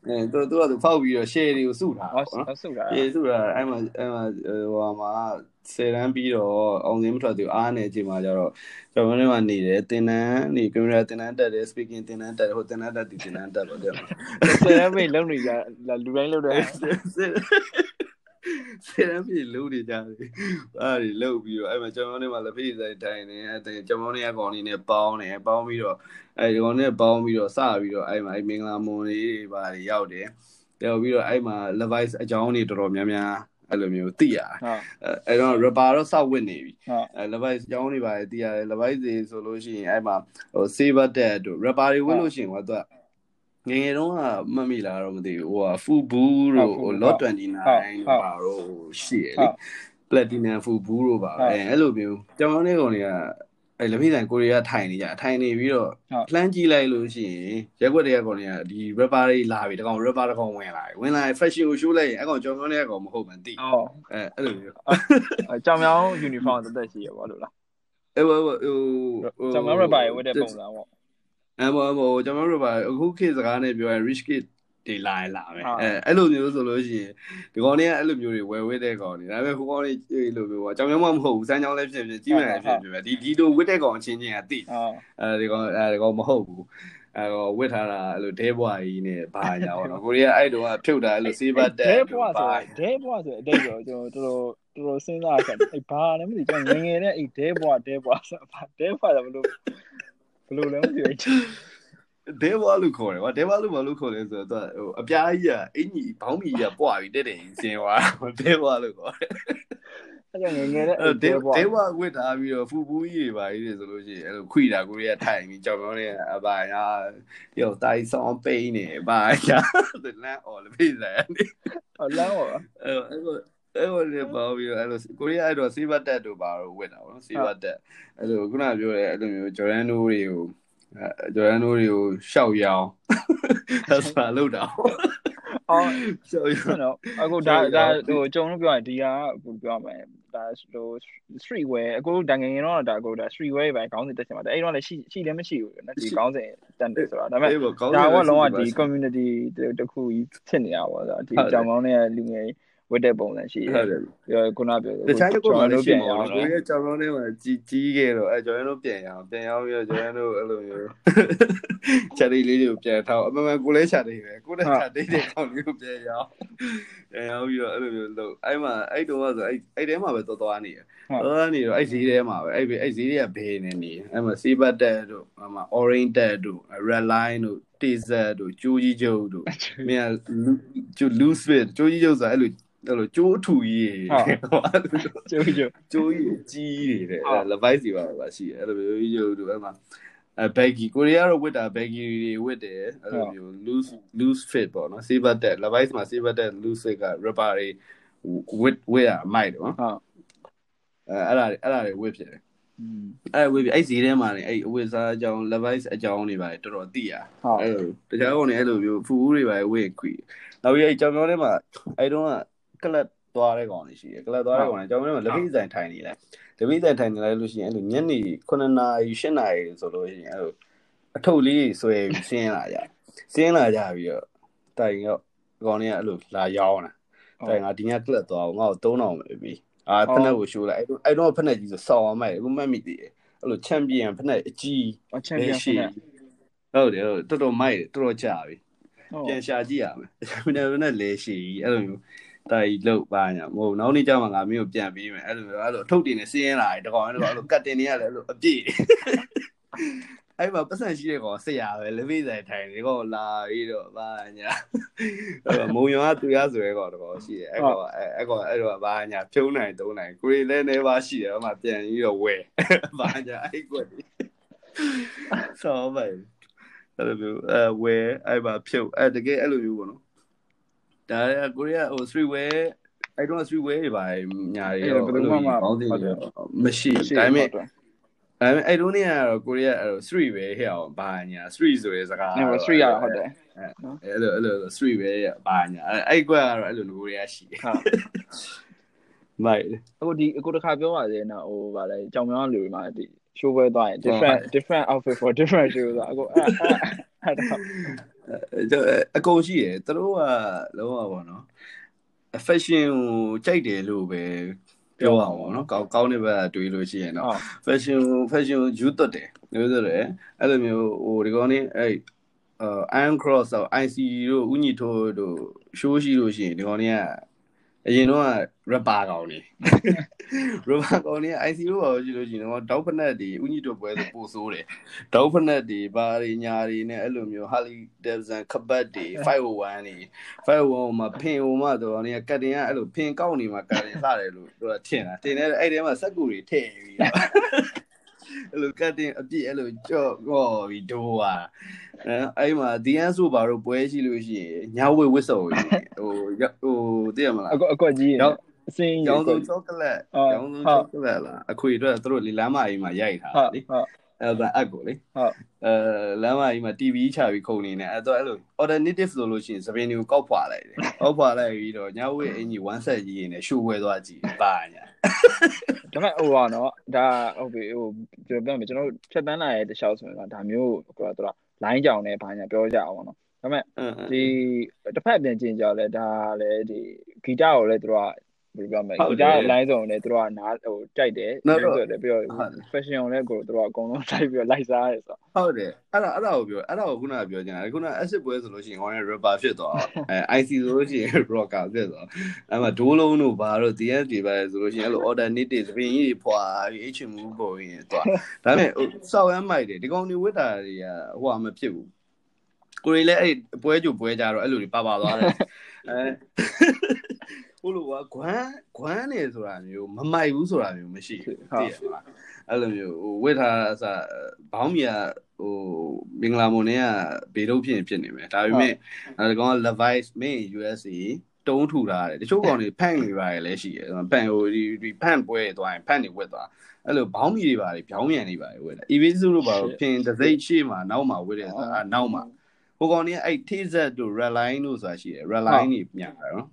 အဲသူသူကသူဖောက်ပြီးတော့ share တွေကိုစုထားပေါ့နော်စုထား share စုထားအဲ့မှာအဲ့မှာဟိုမှာဆယ်တန်းပြီးတော့အောင်စင်းမထွက်သေးဘူးအားနေအချိန်မှာကျတော့ကျွန်တော်တို့ကနေတယ်တင်တန်းနေကင်မရာတင်တန်းတက်တယ် speaking တင်တန်းတက်တယ်ဟိုတင်တန်းတက်ဒီတင်တန်းတက်ပါတဲ့ဆယ်တန်းပြီလုံနေကြလူတိုင်းလုံတယ် ဆယ်တန်းပြီလုံနေကြတယ်အားဒီလုံပြီးတော့အဲ့မှာကျွန်တော်တို့ကလက်ဖေးဆိုင်တိုင်နေအဲ့ကျွန်တော်တို့ကကောင်လေးနဲ့ပေါင်းတယ်ပေါင်းပြီးတော့အဲ့ဒီကောင်နဲ့ပေါင်းပြီးတော့စပြီးတော့အဲ့မှာအဲ့မင်္ဂလာမွန်လေးတွေပါရောက်တယ်တယ်ပြီးတော့အဲ့မှာ Levi's အကြောင်းတွေတော်တော်များများအဲ့လိုမျိုးသိရတယ်အဲ့တော့ rapper တော့စောက်ဝစ်နေပြီအဲ Levi's ကျောင်းနေပါတယ်သိရတယ် Levi's တွေဆိုလို့ရှိရင်အဲ့မှာဟို Saber Dad တို့ rapper တွေဝစ်လို့ရှိရင်ဟိုသူက ငငယ်တုန်းကမှတ်မိလားတော့မသိဘူးဟိုဟာ Fubu တို့ဟို Lot 29တို့ပါတော့ရှိရလေ Platinum Fubu တို့ပါအဲအဲ့လိုမျိုးကျောင်းနေကုန်တွေကအဲလက်ဖိဆိုင်ကိုရီးယားထိုင်နေကြထိုင်နေပြီးတော့လှမ်းကြည့်လိုက်လို့ရှိရင်ရက်ွက်တွေကကောင်တွေကဒီ rapper တွေလာပြီတကောင် rapper တကောင်ဝင်လာပြီဝင်လာရင် fashion ကို show လိုက်ရင်အကောင်ကြောင်မြောင်းတဲ့အကောင်မဟုတ်မှန်သိဟုတ်အဲအဲ့လိုမျိုးကြောင်မြောင်း uniform တက်တက်ရှိရပါလို့လားအဲဟိုဟိုကြောင်မြောင်း rapper ရဲ့ဝတ်တဲ့ပုံစံပေါ့ အဲဟိုဟိုကြောင်မြောင်း rapper အခုခေတ်စကားနဲ့ပြောရင် rich kid တွေလာရင်လာမယ်အဲအဲ့လိုမျိုးဆိုလို့ရှိရင်ဒီကောင်တွေကအဲ့လိုမျိုးတွေဝယ်ဝဲတဲ့ကောင်တွေဒါပေမဲ့ဟိုကောင်တွေအဲ့လိုမျိုးပေါ့အကြောင်းမျိုးမဟုတ်ဘူးစမ်းကြောင်းလည်းဖြစ်ဖြစ်ကြီးမှန်လည်းဖြစ်ဖြစ်ဒီဒီလိုဝစ်တဲ့ကောင်ချင်းချင်းကတိအဲဒီကောင်အဲဒီကောင်မဟုတ်ဘူးအဲတော့ဝစ်ထားတာအဲ့လိုဒဲဘွားကြီးနဲ့ဘာညာပေါ့နော်ကိုရီးယားအဲ့တုန်းကဖြုတ်တာအဲ့လိုစေးဘတ်တက်ဒဲဘွားဆိုဒဲဘွားဆိုအတိတ်ရောကျွန်တော်တော်တော်တော်စဉ်းစားခဲ့အဲ့ဘာလဲမသိကျွန်တော်ငငယ်နဲ့အဲ့ဒဲဘွားဒဲဘွားဆိုဒဲဘွားတော့ဘလို့ဘ လို့လဲမသိဘူးဒေဝါလို့ခေါ်တယ်ကွာဒေဝါလို့ဘာလို့ခေါ်လဲဆိုတော့ဟိုအပြားကြီးကအင်ကြီးဘောင်းမီကြီးကပွားပြီးတက်တယ်ကြီးစင်သွားဒေဝါလို့ခေါ်တယ်အဲ့ကြောင့်ငငယ်တဲ့ဒေဒေဝါဝစ်ထားပြီးတော့ဖူပူးကြီးတွေပါကြီးတွေဆိုလို့ရှိရင်အဲ့လိုခွိတာကိုရီးယားထိုင်ပြီးကြောက်ပြောနေအပါညာရောတိုင်းဆောင်ပိန်းနေပါညာလမ်းအော်လေဖိဆိုင်နေလမ်းအော်အဲ့ အဲ့အဲ့ဟိုလေပေါ့ပြီးအဲ့လိုကိုရီးယားအဲ့တော့စီးဘတ်တက်တို့ပါတော့ဝစ်တာပေါ့နော်စီးဘတ်တက်အဲ့လိုခုနပြောတဲ့အဲ့လိုမျိုးဂျော်ဒန်တို့တွေကိုဂျော်ဒန်တို့တွေကိုရှောက်ရအောင်ဆက်စာလုပ်တာအော်ရှောက်ရအောင်အခုဒါဒါဟိုကြုံလို့ပြောရင်ဒီဟာအခုပြောမယ်ဒါဟို street wear အခုတန်ငယ်ငယ်တော့ဒါအခုဒါ street wear ပဲခေါင်းစဉ်တက်ချင်ပါတယ်အဲ့တော့လည်းရှိရှိလည်းမရှိဘူးနော်ဒီခေါင်းစဉ်တန်တယ်ဆိုတာဒါပေမဲ့ဒါကလုံးဝဒီ community တခုကြီးဖြစ်နေတာပေါ့ဆိုတော့ဒီကြောင်ကောင်းတဲ့လူငယ် ဝတ်တဲ့ပုံစံရှိတယ်ဟုတ်တယ်ပြောခုနပြောတခြားကိုမှလည်းပြန်ရအောင်ကိုရဲ့ကြောင်လုံးထဲမှာကြီးကြီးခဲ့တော့အဲကျော်ရန်တို့ပြန်ရအောင်ပြန်ရအောင်ပြီးတော့ကျော်ရန်တို့အဲ့လိုမျိုးချက်လေးလေးတွေကိုပြန်ထောက်အမှန်မှန်ကိုလည်းချက်လေးပဲကိုလည်းချက်လေးတွေကောင်းလေးကိုပြန်ရအောင်ပြန်ရအောင်ပြီးတော့အဲ့လိုမျိုးလုပ်အဲ့မှာအဲ့တုန်းကဆိုအဲ့အဲ့ထဲမှာပဲသွားသွားနေရသွားနေတော့အဲ့ဈေးထဲမှာပဲအဲ့အဲ့ဈေးတွေကဘေးနေနေအဲ့မှာ Saber Tet တို့အဲ့မှာ Orange Tet တို့ Red Line တို့ Taser တို့ကျိုးကြီးကျုပ်တို့မင်းက loose fit ကျိုးကြီးကျုပ်ဆိုအဲ့လို အဲ့လိုကျိုးထူကြီးကျိုးကျိုးကျိုးကြီးကြီးတွေတဲ့လဘိုက်စီပါပါရှိတယ်အဲ့လိုမျိုးရုပ်တို့အဲ့မှာအဲ baggy ကိုရီးယားတော့ဝတ်တာ baggy တွေဝတ်တယ်အဲ့လိုမျိုး loose loose fit ပေါ့နော် saber tet လဘိုက်မှာ saber tet loose fit က rubber တွေဝတ်ဝတ်ရမိုက်တယ်နော်ဟုတ်အဲအဲ့ဒါအဲ့ဒါတွေဝတ်ဖြစ်တယ်အဲ့ဝေးပြီအဲ့ဈေးထဲမှာနေအဲ့အဝတ်စားအကြောင်း levi's အကြောင်းတွေပါတော်တော်သိရအဲ့လိုတခြားကောင်တွေအဲ့လိုမျိုးဖူးတွေပါဝေးခွေနောက်ပြီးအဲ့ကြောင်ကြောင်းထဲမှာအဲ့တုန်းက ကလပ်သွားတဲ့ကောင်တွေရှိတယ်ကလပ်သွားတဲ့ကောင်တွေကျွန်တော်တို့လက်ဖိဆိုင်ထိုင်နေလိုက်လက်ဖိဆိုင်ထိုင်နေလိုက်လို့ရှိရင်အဲ့လိုညနေ9နာရီ10နာရီဆိုလို့ရှိရင်အဲ့လိုအထုပ်လေးဆွဲပြီးဆင်းလာကြဆင်းလာကြပြီးတော့တိုင်ရောကောင်တွေကအဲ့လိုလာရောက်တာတိုင်ငါဒီညကလပ်သွားအောင်ငါ့ကို3000ပဲပြီအာဖက်နက်ကိုရှိုးလိုက်အဲ့တော့အဲ့တော့ဖက်နက်ကြီးဆိုစောင်းအောင်မဲ့အခုမှတ်မိသေးတယ်အဲ့လိုချန်ပီယံဖက်နက်အကြီးချန်ပီယံဖက်နက်ဟုတ်တယ်ဟုတ်တော်တော်မိုက်တယ်တော်တော်ကြာပြီပြန်ရှာကြည့်ရမယ်ချန်ပီယံဖက်နက်လေရှိအဲ့လိုမျိုး တိုင်လောက်ပါညာမဟုတ်နောက်နေ့ကျမှငါမျိုးပြန်ပြီးမယ်အဲ့လိုမျိုးအဲ့လိုအထုပ်တင်နေစင်းရင်လာတယ်တကောင်အဲ့လိုအဲ့လိုကတ်တင်နေရတယ်အဲ့လိုအပြည့်အဲ့မှာပတ်စံရှိတဲ့ကောင်ဆရာပဲလက်ဖေးဆိုင်ထိုင်နေကောင်လာပြီးတော့ဘာညာအဲ့မုံရွာသူရဆိုရဲကောင်တကောင်ရှိတယ်အဲ့ကောင်အဲ့ကောင်အဲ့တော့ဘာညာဖြုံးနိုင်တုံးနိုင်ကိုရီလည်းနေပါရှိတယ်အမှပြန်ပြီးတော့ဝဲဘာညာအဲ့ကွက်ဆောင်းပဲအဲ့လိုမျိုးအဲဝဲအဲ့ပါဖြုတ်အဲ့တကယ်အဲ့လိုမျိုးပေါ့နော် ဒါကိုရီးယားဟို street wear အဲ့တော့ street wear တွေပါညာတွေရောဘယ်လိုမှမမရှိဒါပေမဲ့ဒါပေမဲ့အဲ့တို့နေကတော့ကိုရီးယားအဲ့တော့3ပဲဟဲ့အောင်ဘာညာ3ဆိုရဲစကားအဲ့3ရဟုတ်တယ်အဲ့လိုအဲ့လို3ပဲဘာညာအဲ့ကွက်ကတော့အဲ့လိုကိုရီးယားရှိတယ်ဟုတ်မိုက်အခုဒီအခုတစ်ခါပြောပါသေးနော်ဟိုဗာလဲကြောင်မြောင်းလူတွေမှာဒီ show ပွဲသွားရင် different different outfit for different show ဆိုအခုအဲ့အဲ့တော့ အကုန်ရှိတယ်သူတို့ကလုံးဝပေါ့နော် fashion ကိုကြိုက်တယ်လို့ပဲပြောအောင်ပေါ့နော်ကောင်းကောင်းတဲ့ဘက်ကတွေးလို့ရှိရင်တော့ fashion fashion ကိုယူသွတ်တယ်ယူသွတ်တယ်အဲ့လိုမျိုးဟိုဒီကောင်းနေအဲ့ iron cross ဆို IC တို့ဥညီထိုးတို့ show ရှိလို့ရှိရင်ဒီကောင်းနေက အရင်တော့ rapper ကောင်နေ rapper ကောင်နေ IC လို့ပါရှိလို့ရှိရင်တော့တောက်ဖက်နက်တွေဥညိတို့ပွဲဆိုပို့ဆိုးတယ်တောက်ဖက်နက်တွေဘာတွေညာတွေနဲ့အဲ့လိုမျိုး Harley Davidson ခပတ်တွေ501တွေ501မှာဖင်ဟိုမှာတော့နေကတ်တင်ကအဲ့လိုဖင်ကောက်နေမှာကတ်တင်စတယ်လို့သူကထင်တာတင်တဲ့အဲ့ထဲမှာစက်ကူတွေထည့်ပြီးတော့ အဲ့လိုကတ်တင်အပြည့်အဲ့လိုကြော့ဟောပြီးဒိုးอ่ะအဲအဲ့မှာဒီအန်ဆိုဘာလို့ပွဲရှိလို့ရှိရင်ညဝေဝစ်စုံဟိုဟိုသိရမလားအကွက်အကွက်ကြီးရောအစင်းရောင်းစုံချောကလက်ရောင်းစုံချောကလက်လားအခွေအတွက်သူတို့လမ်းမကြီးမှာရိုက်ထားလေဟုတ်အဲ့ဒါအက်ကိုလေဟုတ်အဲလမ်းမကြီးမှာ TV ချပြီးခုန်နေတယ်အဲ့တော့အဲ့လို alternative ဆိုလို့ရှိရင်သပင်တွေကိုကောက်ဖွာလိုက်တယ်ကောက်ဖွာလိုက်ပြီးတော့ညဝေးအင်ကြီး one set ကြီးနေရှူဝဲသွားကြည့်ပါညာ ဒါပေမဲ့ဟိုပါနော်ဒါဟုတ်ပြီဟိုပြောပြမယ်ကျွန်တော်ဖြတ်တန်းလာရဲ့တခြားဆိုရင်ဒါမျိုးဟိုကတော့ line ကြောင်နဲ့ဘာညာပြောကြအောင်ပေါ့နော်ဒါပေမဲ့ဒီတစ်ဖက်ပြန်ကျင်ကြလဲဒါလည်းဒီဂီတကိုလည်းသူတို့က ဘယ်လိုပြောမလဲဂီတ line စုံလည်းသူတို့ကနားဟိုကြိုက်တယ်ဆိုတယ်ပြီးတော့ fashion ကိုလည်းကိုသူတို့ကအကုန်လုံးလိုက်ပြီးတော့လိုက်စားရတယ်ဆိုဟုတ်တယ်အဲ့ဒါအဲ့ဒါကိုပြောအဲ့ဒါကိုခုနကပြောချင်တာခုန acid ပွဲဆိုလို့ရှိရင်ဟောရင် rapper ဖြစ်သွားအဲ IC ဆိုလို့ရှိရင် rocker ဖြစ်သွားအဲ့မှာဒိုးလုံးတို့ဘာတို့ DS တွေပဲဆိုလို့ရှိရင်အဲ့လို alternative သပင်ကြီးတွေဖွာပြီး H move ပေါ်ရင်သွားဒါပေမဲ့ဟိုစောက်ရမ်းမိုက်တယ်ဒီကောင်တွေဝတ်တာတွေကဟိုဟာမဖြစ်ဘူးကိုရီလည်းအဲ့ပွဲကြိုပွဲကြတော့အဲ့လိုတွေပါပါသွားတယ်အဲ ဟိုလိုကဂွမ်းဂွမ်းနေဆိုတာမျိုးမမိုက်ဘူးဆိုတာမျိုးမရှိဘူးသိရမလားအဲ့လိုမျိုးဟိုဝစ်ထားအစဘောင်းမီကဟိုမင်္ဂလာမွန်နဲ့ကဘေတော့ဖြစ်ဖြစ်နေမယ်ဒါပေမဲ့အဲကောင်က Levi's made in USA တုံးထူထားတယ်တချို့ကောင်တွေဖန့်နေပါတယ်လည်းရှိတယ်ဖန့်ဟိုဒီဒီဖန့်ပွဲသွားရင်ဖန့်နေဝက်သွားအဲ့လိုဘောင်းမီတွေပါတယ်ပြောင်းမြန်နေပါတယ်ဝက်တယ် Evisu တို့ပါတော့ဖင်တစ်စိတ်ရှေ့မှာနောက်မှာဝက်တယ်ဆိုတာနောက်မှာဟိုကောင်တွေကအဲ့ T-Z တို့ Redline တို့ဆိုတာရှိတယ် Redline တွေမြန်တယ်နော်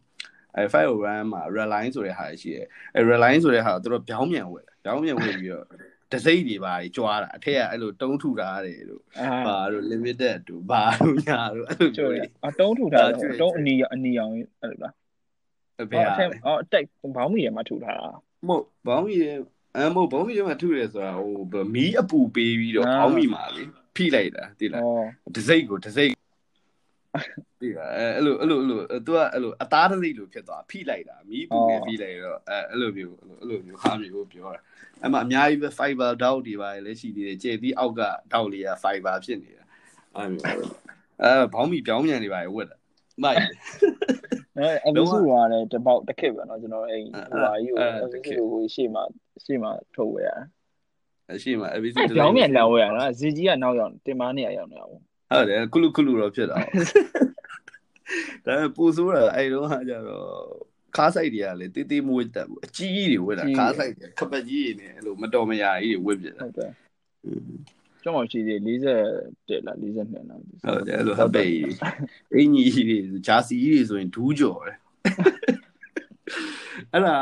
အဲ501မှာ Redline ဆိုတဲ့ဟာရှိတယ်အဲ Redline ဆိုတဲ့ဟာတို့ပြောင်းမြန်ဝက်ပြောင်းမြန်ဝက်ပြီးတော့တစိမ့်တွေပါကြွားတာအထက်ကအဲ့လိုတုံးထူထားတယ်လို့ဘာလို့ limited တို့ဘာလို့ညာတို့အဲ့လိုပြောတယ်အတုံးထူထားတယ်တုံးအနီအနီအောင်အဲ့လိုလားအဖေဟာအော်တက်ဘောင်းမီရမှာထူထားတာမဟုတ်ဘောင်းမီရအမို့ဘောင်းမီရမှာထူတယ်ဆိုတာဟိုမီးအပူပေးပြီးတော့ဘောင်းမီမှာလေဖိလိုက်တာသိလားတစိမ့်ကိုတစိမ့် ဒီကအဲ့လိုအဲ့လိုအဲ့လို तू ကအဲ့လိုအသားတသိလို့ဖြစ်သွားဖိလိုက်တာမီးပူနေဖိလိုက်တော့အဲအဲ့လိုမျိုးအဲ့လိုမျိုးဟာမျိုးပြောတာအဲ့မှာအများကြီးပဲ fiber dot တွေပါလည်းရှိသေးတယ်ကျေပြီးအောက်က dot လေးက fiber ဖြစ်နေတာအဲ့မျိုးအဲဘောင်းမီပြောင်းမြန်နေပါရဲ့ဝက်တာမိုက်အဲအလူစုကလည်းတပေါက်တစ်ခစ်ပဲเนาะကျွန်တော်အဲ့ဟိုဟာကြီးကိုအလူစုကိုရှေ့မှာရှေ့မှာထုတ်ဝဲရအရှိမအဘိစုပြောင်းမြန်လောင်းဝဲရနော်ဇီကြီးကနောက်ရောက်တင်မနေရရောက်နေတာပေါ့ ဟုတ်တယ်ကုလူကုလူတော့ဖြစ်တာဒါပေမဲ့ပူဆိုးတာအဲ့တော့ဟာကြတော့ခါးဆိုင်တွေကလေတေးသေးမွေးတက်ဘူးအကြီးကြီးတွေဝတ်တာခါးဆိုင်တွေခပတ်ကြီးတွေနဲ့အဲ့လိုမတော်မရာကြီးတွေဝတ်ပြတာဟုတ်တယ်ကျွန်တော်ရှိသေး40လား42လားဟုတ်တယ်အဲ့လိုဟပ်ပေအင်ကြီးတွေဂျာစီကြီးတွေဆိုရင်ဒူးကြော်တယ်အဲ့ဒါ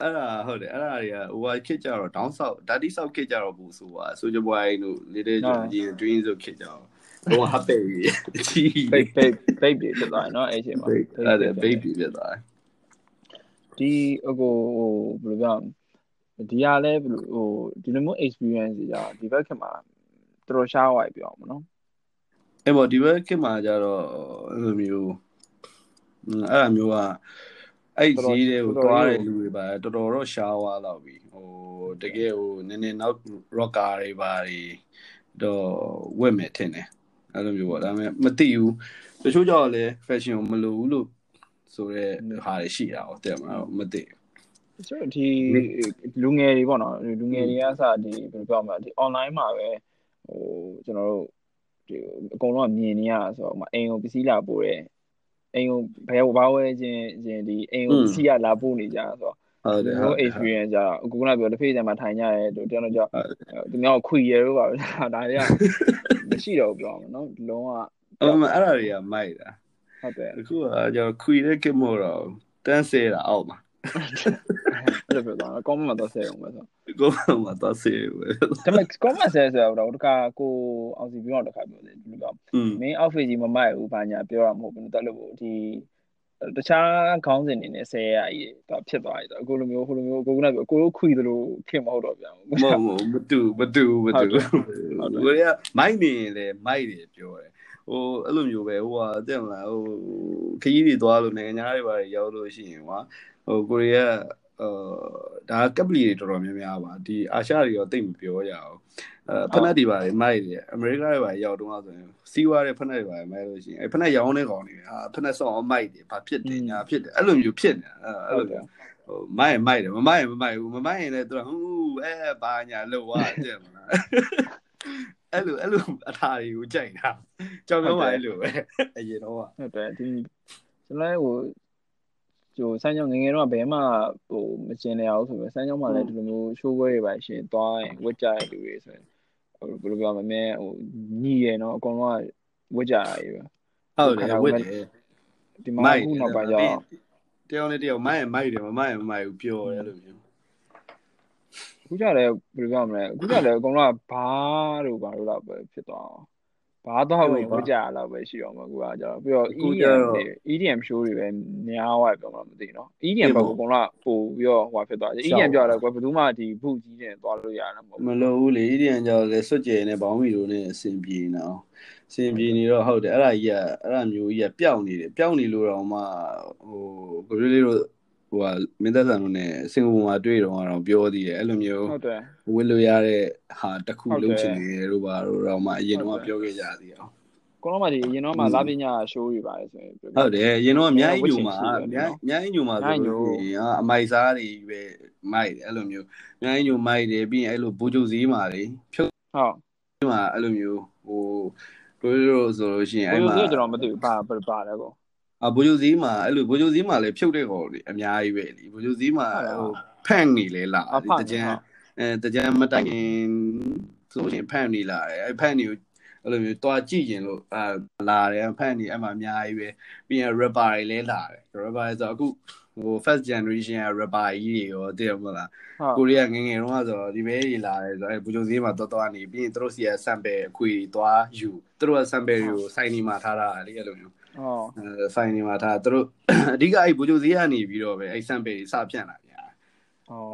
အဲ့ဒါဟုတ်တယ်အဲ့ဒါတွေကဟိုဟာခစ်ကြတော့ down south ဓာတိဆောက်ခစ်ကြတော့ဘူးဆိုပါဆိုကြပွားရင်တို့ little ကြီး dream ဆိုခစ်ကြတော့ တော့ဟပ်ပေကြီးအကြီးပိတ်ပိတ်ပိတ်ပြဖြစ်သွားတယ်နော်အဲ့အချိန်မှာအဲ့ဒါ baby ဖြစ်သွားတယ်ဒီအကိုဟိုဘယ်လိုပြောဒီဟာလဲဘယ်လိုဟိုဒီလိုမျိုး experience တွေကြာဒီဘက်ခင်မှာတော်တော်ရှားသွားပြီပြောအောင်မနော်အဲ့ပေါ့ဒီဘက်ခင်မှာကြတော့အဲ့လိုမျိုးအဲ့ဒါမျိုးကအဲ့ဈေးတွေကိုတွားတဲ့လူတွေပါတော်တော်တော့ရှားသွားတော့ပြီဟိုတကယ်ဟိုနည်းနည်းနောက် rocker တွေပါတွေတော့ဝက်မယ်ထင်တယ် အဲ့လိုမျိုးပေါ့ဒါပေမဲ့မသိဘူးတချို့ကြောင့်လည်း fashion ကိုမလိုဘူးလို့ဆိုတဲ့ဟာတွေရှိတာဟုတ်တယ်မလားမသိဆိုတော့ဒီလူငယ်တွေပေါ့နော်လူငယ်တွေကစဒီဘယ်လိုပြောမလဲဒီ online မှာပဲဟိုကျွန်တော်တို့ဒီအကုန်လုံးကမြင်နေရဆိုတော့အိမ်ကိုပစ္စည်းလာပို့တယ်အိမ်ကိုဘယ်ဘာဝဲချင်းချင်းဒီအိမ်ကိုပစ္စည်းကလာပို့နေကြဆိုတော့ ဟုတ်တယ်ဒီဟုတ်လို experience ကြတော့အခုကပြောတစ်ဖေးတည်းမှာထိုင်ကြရဲတို့ကျွန်တော်ကြောသူများကိုခွေရဲလို့ပါဒါတွေကမရှိတော့ဘူးပြောမှာနော်လုံးဝအဲ့မှာအဲ့ဒါတွေကမိုက်တာဟုတ်တယ်အခုကကျွန်တော်ခွေတဲ့ကမို့တော့တန်းဆဲတာအောက်မှာအဲ့လိုပြောတာကောင်းမှတော့ဆဲအောင်ပဲဆိုကိုယ်မှသွားဆဲပဲဒါပေမဲ့ကောင်းမှဆဲဆိုတော့တခါကိုအောင်စီပြောတော့တခါပြောတယ်ဒီလိုကอืมမင်း outfit ကြီးမမိုက်ဘူးဘာညာပြောရမဟုတ်ဘူးတော်လို့ဒီ တခြားခေါင်းစဉ်တွေနဲ့ဆဲရကြီးတော့ဖြစ်သွားပြီတော့အခုလိုမျိုးဟိုလိုမျိုးကိုကနပြောကိုတို့ခွီသလိုခင်မဟုတ်တော့ပြန်ဘူးမဟုတ်မဟုတ်မတူမတူမတူဟုတ်တယ်ကိုရမိုက်နေရင်လေမိုက်တယ်ပြောတယ်ဟိုအဲ့လိုမျိုးပဲဟိုဟာတဲ့မလားဟိုခကြီးတွေသွားလို့နိုင်ငံသားတွေပါရောက်လို့ရှိရင်ကွာဟိုကိုရီးယားအာ ဒါကပ်ပလီတွေတော်တော်များများပါဒီအာရှတွေရောတိတ်မပြောရအောင်အဲဖနက်တွေပါမိုက်တယ်အမေရိကတွေပါရောက်တော့ဆိုရင်စီးွားတဲ့ဖနက်တွေပါမိုက်လို့ရှိရင်အဲဖနက်ရောင်းနေကောင်တွေဟာဖနက်ဆောင်းအောင်မိုက်တယ်ဘာဖြစ်တယ်ညာဖြစ်တယ်အဲ့လိုမျိုးဖြစ်နေတာအဲ့လိုမျိုးဟိုမိုက်ရင်မိုက်တယ်မမိုက်ရင်မမိုက်ဘူးမမိုက်ရင်လည်းသူကဟူးအဲဘာညာလို့ဝါတဲ့မလားအဲ့လိုအဲ့လိုအထာတွေကိုကြိုက်တာကြောင်ပြောပါအဲ့လိုပဲအရင်တော့ဟုတ်တယ်ဒီကျွန်တော်ဟို ကျိုဆိုင်းကြောင်ငယ်ငယ်တော့ဘယ်မှဟိုမကျင်လျအောင်ဆိုပြီးဆိုင်းကြောင်မှလည်းဒီလိုမျိုး show ပွဲတွေပါရှင်သွားရင်ဝတ်ကြရလူတွေဆိုရင်ဟိုဘယ်လိုပြောမလဲဟိုညီရယ်နော်အကုန်လုံးကဝတ်ကြရည်ပဲဟုတ်တယ်ဝတ်တယ်ဒီမှာအခုနောက်ပိုင်းကျတော့တယောက်နဲ့တယောက်မိုက်ရင်မိုက်တယ်မမိုက်ရင်မမိုက်ဘူးပြောတယ်အဲ့လိုမျိုးအခုကျလည်းဘယ်လိုပြောမလဲအခုကျလည်းအကုန်လုံးကဘာတို့ဘာတို့တော့ပဲဖြစ်သွားအောင် ဘာတော့ဝင်ဝတ်ကြရတော့ပဲရှိအောင်မအခုကကျတော့ပြီးတော့ EDM တွေ EDM show တွေပဲများသွားပြောမှမသိနော် EDM ဘက်ကအကုန်လုံးပို့ပြီးတော့ဟိုဖြစ်သွားတယ် EDM ပြောရတယ်ကွယ်ဘယ်သူမှဒီဘုကြီးနဲ့သွားလို့ရတာမဟုတ်မလို့ဘူးလေဒီရင်ကြောင့်လေစွတ်ကြဲနဲ့ဘောင်းမီတို့နဲ့အဆင်ပြေနေအောင်အဆင်ပြေနေတော့ဟုတ်တယ်အဲ့ဒါကြီးကအဲ့ဒါမျိုးကြီးကပျောက်နေတယ်ပျောက်နေလို့တော့မှဟိုကိုရီးလေးတို့ ဟိုကမင်းသက်ဆန်တို့နဲ့စင်ကာပူမှာတွေ့တော့တော့ပြောသေးတယ်အဲ့လိုမျိုးဟုတ်တယ်ဝယ်လို့ရတဲ့ဟာတစ်ခုလုပ်ချင်နေတယ်တို့ပါတို့တော့မှအရင်တော့ပြောခဲ့ကြသေးအောင်ကိုလုံးမဒီအရင်တော့မှလာပညာ show တွေပါတယ်ဆိုရင်ဟုတ်တယ်အရင်တော့အများကြီးညူမှာအများအများကြီးညူမှာဆိုလို့ရှိရင်အမိုက်စားတွေပဲမိုက်တယ်အဲ့လိုမျိုးအများကြီးညူမိုက်တယ်ပြီးရင်အဲ့လိုဘူဂျိုဈေးမှာလေဖြုတ်ဟုတ်မှာအဲ့လိုမျိုးဟိုတို့တို့ဆိုလို့ရှိရင်အဲ့အဲ့မှာမှာကျွန်တော်မသိဘူးပါပါလဲကို အဘူဂျိုဈေးမှာအဲ့လိုဘူဂျိုဈေးမှာလည်းဖြုတ်တဲ့ကောင်တွေအများကြီးပဲလीဘူဂျိုဈေးမှာဟိုဖန့်နေလေလာတကြံအဲတကြံမတိုင်ခင်ဆိုရင်ဖန့်နေလာတယ်အဲ့ဖန့်နေကိုအဲ့လိုမျိုးတွားကြည့်ရင်လို့အာလာတယ်ဖန့်နေအဲ့မှာအများကြီးပဲပြီးရင် rapper တွေလည်းလာတယ် rapper ဆိုအခုဟို first generation က rapper ကြီးတွေရောတည်မလားဟုတ်ကိုရီးယားငယ်ငယ်တုန်းကဆိုတော့ဒီပဲကြီးလာတယ်ဆိုတော့အဲဘူဂျုံဈေးမှာတော်တော်နေပြီးရင်သူတို့စီက sample အခွေတွေသွားယူသူတို့က sample တွေကိုစိုင်းနေမှာထားတာလေအဲ့လိုမျိုး ဟုတ်အဲစိုင်းနေမှာထားသူတို့အဓိကအဲ့ဘူဂျုံဈေးကနေပြီးတော့ပဲအဲ့ sample တွေစဖြန့်လာကြဟုတ်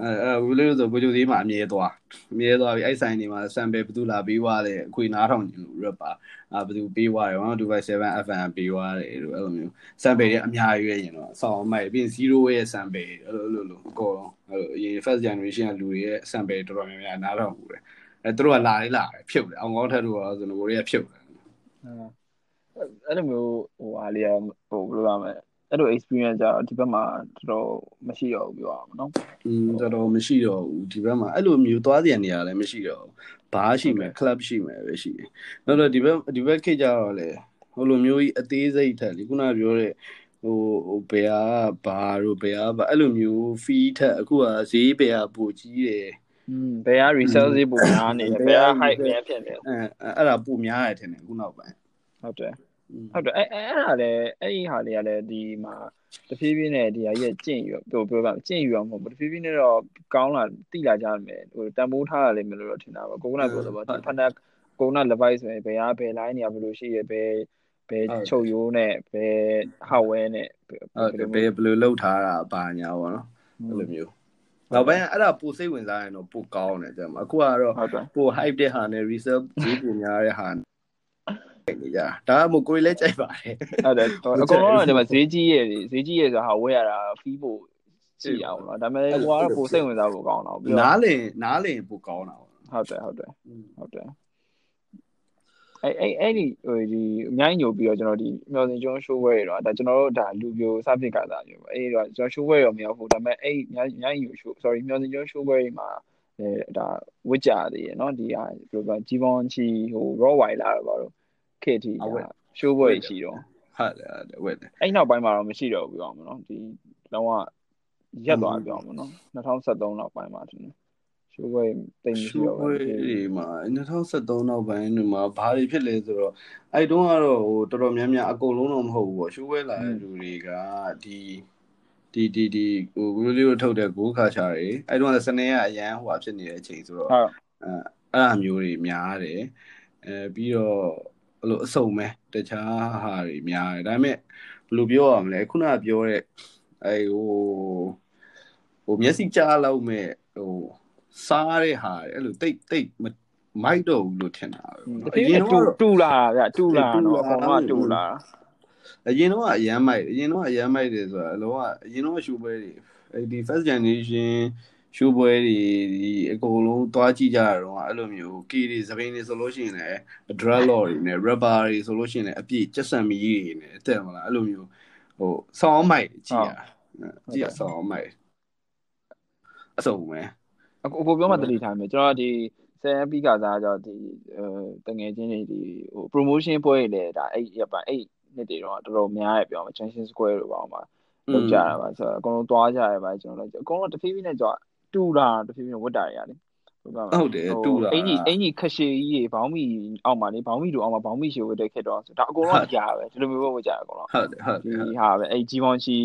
အဲအဲဘူးလို့ဆိုဘူဂျုံဈေးမှာအမြဲသွားအမြဲသွားပြီးအဲ့ဆိုင်တွေမှာ sample ဘယ်သူလာပေးသွားတယ်အခွေနားထောင်နေလို့ rapper အာဘယ်သူပေးသွားတယ်127 FM ပေးသွားတယ်လို့အဲ့လိုမျိုး sample တွေအများကြီးပဲရင်တော့ဆောင်းမိုက်ပြီးရင်0ရဲ့ sample အဲ့လိုလိုလိုအကုန်လုံးအဲ့လိုအရင် first generation ကလူတွေရဲ့ sample တော်တော်များများနားထောင်ဘူးတယ်အဲသူတို့ကလာလေးလာတယ်ဖြုတ်တယ်အောင်ကောင်းထက်တို့ကဆိုတော့ကိုရီးယားဖြုတ်တယ် အဲ့လိုမျိုးဟိုအားလေးဟိုဘယ်လိုရမလဲအဲ့လို experience ကြတော့ဒီဘက်မှာတော်တော်မရှိတော့ဘူးပြောရမှာနော် อืมတော်တော်မရှိတော့ဘူးဒီဘက်မှာအဲ့လိုမျိုးသွားပြန်နေရလည်းမရှိတော့ဘူးဘားရှိမယ် club ရှိမယ်ပဲရှိတယ်နောက်တော့ဒီဘက်ဒီဘက်ခေတ်ကြတော့လေဟိုလိုမျိုးကြီးအသေးစိတ်ထက်လေခုနကပြောတဲ့ဟိုဟိုဘယ်ဟာဘာတို့ဘယ်ဟာဘာအဲ့လိုမျိုး fee ထက်အခုကဈေးဘယ်ဟာပိုကြီးတယ် อืมဘယ်က resell ဈေးပုံများနေတယ်ဘယ်က hype များဖြစ်နေလဲ အဲအဲ့ဒါပိုများရတယ်ထင်တယ်ခုနောက်ပိုင်း ဟုတ်တယ် ဟုတ်တယ်အဲ့အဲ့ဟာလေအဲ့ဒီဟာလေးကလည်းဒီမှာတဖြည်းဖြည်းနဲ့ဒီဟာကြီးကျင့်ယူပြောပြောပါကျင့်ယူအောင်မဟုတ်ဘူးတဖြည်းဖြည်းနဲ့တော့ကောင်းလာတိလာကြမယ်ဟိုတန်ဖိုးထားရလိမ့်မယ်လို့တော့ထင်တာပါကိုကနာပြောတော့ဒီဖက်နက်ကိုကနာ device ဆိုရင်ဘယ်အားဘယ် line နေရဘယ်လိုရှိရဘယ်ဘယ်ချုပ်ရိုးနဲ့ဘယ် hardware နဲ့ဟုတ်တယ်ဘယ်ဘယ်လိုလုပ်ထားတာပါညာပေါ့နော်အဲ့လိုမျိုးနောက်ပိုင်းအဲ့ဒါပိုစိတ်ဝင်စားရင်တော့ပိုကောင်းတယ်တဲ့မှာအခုကတော့ပို hype တဲ့ဟာနဲ့ resale ဈေးပိုများတဲ့ဟာ နေကြဒါမှမဟုတ်ကိုရီလည်းကြိုက်ပါတယ်ဟုတ်တယ်အကုန်လုံးတော့ဒီမှာဈေးကြီးရဲ့ဈေးကြီးရဲ့ဆိုတာဟာဝယ်ရတာဖီးဖို့ကြည့်ရအောင်နော်ဒါပေမဲ့ဟိုကတော့ပိုစိတ်ဝင်စားဖို့ကောင်းတာပေါ့နားလည်နားလည်ပိုကောင်းတာပေါ့ဟုတ်တယ်ဟုတ်တယ်ဟုတ်တယ်အဲအဲအဲ့ဒီဟိုဒီအများကြီးညိုပြီးတော့ကျွန်တော်ဒီမျောစင်ကျွန်း show ဝဲရတော့ဒါကျွန်တော်တို့ဒါလူပြိုစဖြစ်ကစားမျိုးပေါ့အဲ့တော့ကျွန်တော် show ဝဲရောမရောက်ဘူးဒါပေမဲ့အဲ့အများကြီးအများကြီးညို show sorry မျောစင်ကျွန်း show ဝဲတွေမှာအဲဒါဝစ်ကြသေးရနော်ဒီဟာဘယ်လိုပြောကြီးပွန်ချီဟို raw wire လာတော့ပါတော့ ခေတ်တီ show ပွဲရှိတော့ဟုတ်တယ်ဟုတ်တယ်ဝက်တယ်အဲ့နောက်ပိုင်းမှာတော့မရှိတော့ဘူးပြောအောင်မနော်ဒီလောကရက်သွားပြောအောင်မနော်2013နောက်ပိုင်းမှာထင်တယ်ရှိုးပွဲတိတ်မရှိတော့ဘူးဒီမှာ2013နောက်ပိုင်းတွေမှာဘာတွေဖြစ်လဲဆိုတော့အဲ့တုန်းကတော့ဟိုတော်တော်များများအကုန်လုံးတော့မဟုတ်ဘူးပေါ့ရှိုးပွဲလာတဲ့လူတွေကဒီဒီဒီဒီဟိုဝီဒီယိုထုတ်တဲ့ဂိုးခါချာတွေအဲ့တုန်းကစနေကအရန်ဟိုအဖြစ်နေတဲ့အချိန်ဆိုတော့ဟုတ်အဲအဲ့အမျိုးတွေများတယ်အဲပြီးတော့ အဲ့လိုအစုံပဲတခြားဟာတွေများတယ်ဒါပေမဲ့ဘယ်လိုပြောရမလဲခုနကပြောတဲ့အဲဟိုဟိုမျက်စိကြားလောက်မဲ့ဟိုစားတဲ့ဟာအဲ့လိုတိတ်တိတ်မိုက်တော့ဘူးလို့ထင်တာအရင်တော့တူလာဗျတူလာတော့အကောင်ကတူလာအရင်တော့အရန်မိုက်အရင်တော့အရန်မိုက်တယ်ဆိုတာအလုံးကအရင်တော့ရှူပွဲတွေအဲဒီ first generation ရှူပွဲတွေဒီအကုန်လုံးသွားကြည့်ကြရတော့အဲ့လိုမျိုးကီတွေသပင်းတွေဆိုလို့ရှိရင်လည်း drug law တွေနဲ့ rubber တွေဆိုလို့ရှိရင်လည်းအပြည့်ကျက်ဆံမီတွေနဲ့တဲ့မလားအဲ့လိုမျိုးဟိုဆောင်းမိုက်ကြည့်ရကြည့်ရဆောင်းမိုက်အစုံပဲအခုအခုပြောမှတတိထားမယ်ကျွန်တော်ဒီဆယ်ပီကစားကြဒီတငယ်ချင်းတွေဒီဟို promotion ပွဲတွေလည်းဒါအဲ့ရပါအဲ့နှစ်တွေတော့တော်တော်များရပြောမှာ Junction Square လို့ပါအောင်ပါလောက်ကြတာပါဆိုတော့အကုန်လုံးသွားကြရပါကျွန်တော်လည်းအကုန်လုံးတဖြည်းဖြည်းနဲ့ကြွ တူတာတဖြည်းဖြည်းဝတ်တာရတယ်ဟုတ်တယ်တူတာအင်ကြီးအင်ကြီးခရှေကြီးရေဘောင်းမီအောက်မှာလေဘောင်းမီတို့အောက်မှာဘောင်းမီရှေဝတ်တဲ့ခက်တော့ဆိုဒါအကုန်လုံးအရာပဲဒီလိုမျိုးဝတ်ကြရအကုန်လုံးဟုတ်တယ်ဟုတ်တယ်ဒီဟာပဲအဲ့ဂျီမောင်ချီ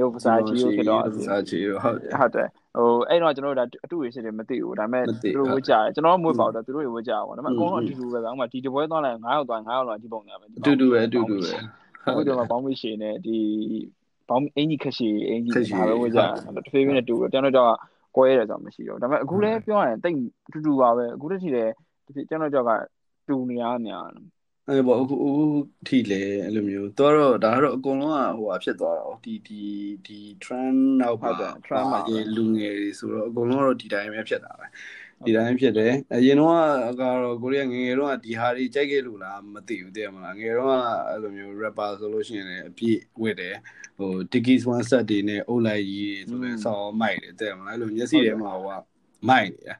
တို့ဖစာချီတို့ခက်တော့ဖစာချီတို့ဟုတ်တယ်ဟုတ်တယ်ဟိုအဲ့တော့ကျွန်တော်တို့ဒါအတူရရှိတယ်မသိဘူးဒါပေမဲ့သူတို့ဝတ်ကြတယ်ကျွန်တော်မွေးပါတော့သူတို့တွေဝတ်ကြပါဘောဒါပေမဲ့အကုန်လုံးအတူတူပဲဗျာဥမာဒီတပွဲသွားလိုက်9ယောက်သွား9ယောက်လောက်ဒီပုံများပဲအတူတူပဲအတူတူပဲဟုတ်တယ်ဘောင်းမီရှေနဲ့ဒီဘောင်းအင်ကြီးခရှေအင်ကြီးဒါပဲဝတ်ကြတယ်တဖေးဖေးနဲ့တူတယ်ကျွန်တော်တို့ ကွဲရတယ်ဆိုတော့မရှိတော့ဒါပေမဲ့အခုလည်းပြောရရင်တိတ်တူတူပါပဲအခုတည်းထိလည်းကျွန်တော်ကြောက်ကတူနေရများအဲပေါ့အခုအခုထိလေအဲ့လိုမျိုးတော့တော့ဒါကတော့အကုန်လုံးကဟိုဟာဖြစ်သွားတာဒီဒီဒီ trend နောက်ပါ trend မှာလူငယ်တွေဆိုတော့အကုန်လုံးကတော့ဒီတိုင်းပဲဖြစ်တာပဲ ဒီတိုင်းဖြစ်တယ်အရင်တော့ကတော့ကိုရီးယားငငယ်တော့ဒီဟာတွေကြိုက်ခဲ့လို့လားမသိဘူးတည်မလားငယ်တော့အဲ့လိုမျိုး rapper ဆိုလို့ရှိရင်လည်းအပြည့်ဝတ်တယ်ဟို Dickies one set တွေနဲ့အုပ်လိုက်ကြီးဆိုလဲဆောင်းမိုက်တယ်တည်မလားအဲ့လိုမျက်စိထဲမှာဟိုကမိုက်နေတာ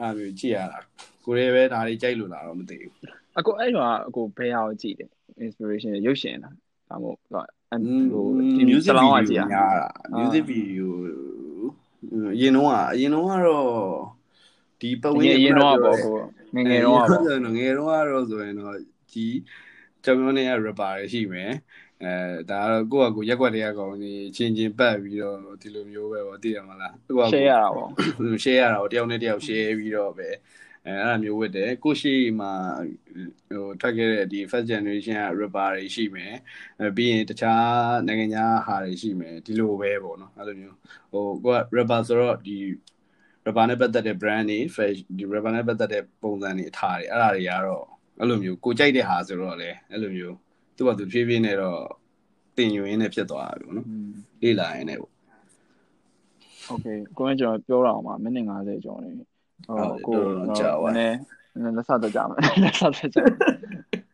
အဲ့မျိုးကြည့်ရတာကိုရီးယားပဲဒါတွေကြိုက်လို့လားတော့မသိဘူးအကိုအဲ့တော့အကိုဘယ်ဟာကိုကြည့်တယ် inspiration ရုပ်ရှင်လားဒါမို့ဟိုဒီ music video ညာတာ music video အရင်တော့အရင်တော့ကတော့ ဒီပတ်ဝန်းကျင်ရင်တော့ပေါ့ကိုငငယ်တော့ပေါ့ငယ်တော့ကတော့ဆိုရင်တော့ဒီကျောင်းကျောင်းနဲ့ rapper တွေရှိမယ်အဲဒါကတော့ကိုယ့်အကူရက်ွက်တွေကကောင်ဒီချင်းချင်းပတ်ပြီးတော့ဒီလိုမျိုးပဲပေါ့သိရမလားသူက share ရတာပေါ့ share ရတာပေါ့တယောက်နဲ့တယောက် share ပြီးတော့ပဲအဲအဲ့လိုမျိုးဝတ်တယ်ကိုရှိမှာဟိုထွက်ခဲ့တဲ့ဒီ first generation က rapper တွေရှိမယ်အဲပြီးရင်တခြားနိုင်ငံခြားဟာတွေရှိမယ်ဒီလိုပဲပေါ့နော်အဲ့လိုမျိုးဟိုကိုက rapper ဆိုတော့ဒီ rubber နဲ့ပတ်သက်တဲ့ brand တွေ fashion ဒီ rubber နဲ့ပတ်သက်တဲ့ပုံစံတွေအထားတွေအဲ့ဒါတွေကတော့အဲ့လိုမျိုးကိုကြိုက်တဲ့ဟာဆိုတော့လေအဲ့လိုမျိုးသူ့ဘာသူဖြည်းဖြည်းနဲ့တော့တင်ယူရင်းနဲ့ဖြစ်သွားတာပေါ့နော်လေ့လာရင်းနဲ့ပေါ့ Okay ကိုယ်ကျွန်တော်ပြောတာအောင်ပါမိနစ်50ကျော်နေဟိုကိုကြာပါနည်းနည်းလက်ဆက်တော့ကြာမယ်လက်ဆက်တော့ကြာ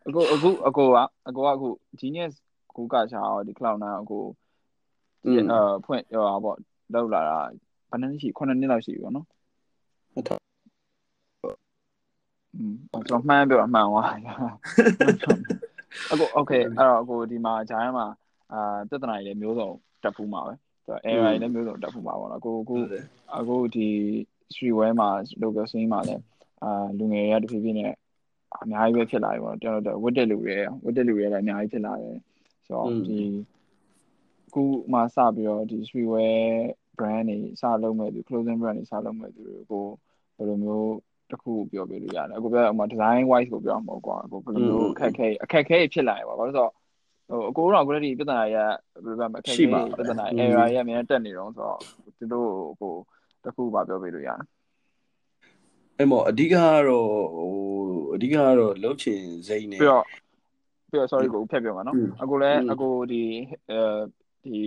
အခုအခုအကိုကအကိုကအခု genius ကိုကရှာတော့ဒီ cloud နာအကိုဒီအဖွင့်ဟောပေါ့လောက်လာတာ ဘယ်နှစ်ရှိ9နှစ်လောက်ရှိပြီပေါ့နော်ဟုတ်တယ်อืมကျွန်တော်မှန်းပြောအမှန်ပါအခု okay အဲ့တော့အခုဒီမှာဂျာယန်မှာအာပြဿနာတွေလည်းမျိုးစုံတက်ဖူးမှာပဲဆိုတော့ error တွေလည်းမျိုးစုံတက်ဖူးမှာပေါ့နော်အခုအခုအခုဒီ streetwear မှာ local scene မှာလည်းအာလူငယ်တွေကတဖြည်းဖြည်းနဲ့အများကြီးပဲဖြစ်လာပြီပေါ့ကျွန်တော်တို့ဝတ်တဲ့လူတွေဝတ်တဲ့လူတွေလည်းအများကြီးဖြစ်လာတယ်ဆိုတော့ဒီခုမှစပြီးတော့ဒီ streetwear brand တွေစလုပ်မဲ့သူ clothing brand တွေစလုပ်မဲ့သူတွေကိုဘယ်လိုမျိုးတခုပြောပြလို့ရတယ်အခုပြောဥမာ design wise ကိုပြောမှာကွာအခုဘယ်လိုမျိုးအခက်ခဲအခက်ခဲဖြစ်လာရပါဘာလို့ဆိုတော့ဟိုအကိုတော့ quality ပြဿနာရဘယ်လိုပြောမလဲအခက်ခဲပြဿနာ error ရအများတက်နေတော့ဆိုတော့သူတို့ကိုတခုပါပြောပြလို့ရတယ်အဲ့မော်အဓိကကတော့ဟိုအဓိကကတော့လှုပ်ချင်စိမ့်နေပြီးတော့ပြီးတော့ sorry ကိုဖက်ပြောမှာနော်အခုလည်းအခုဒီအဲဒီ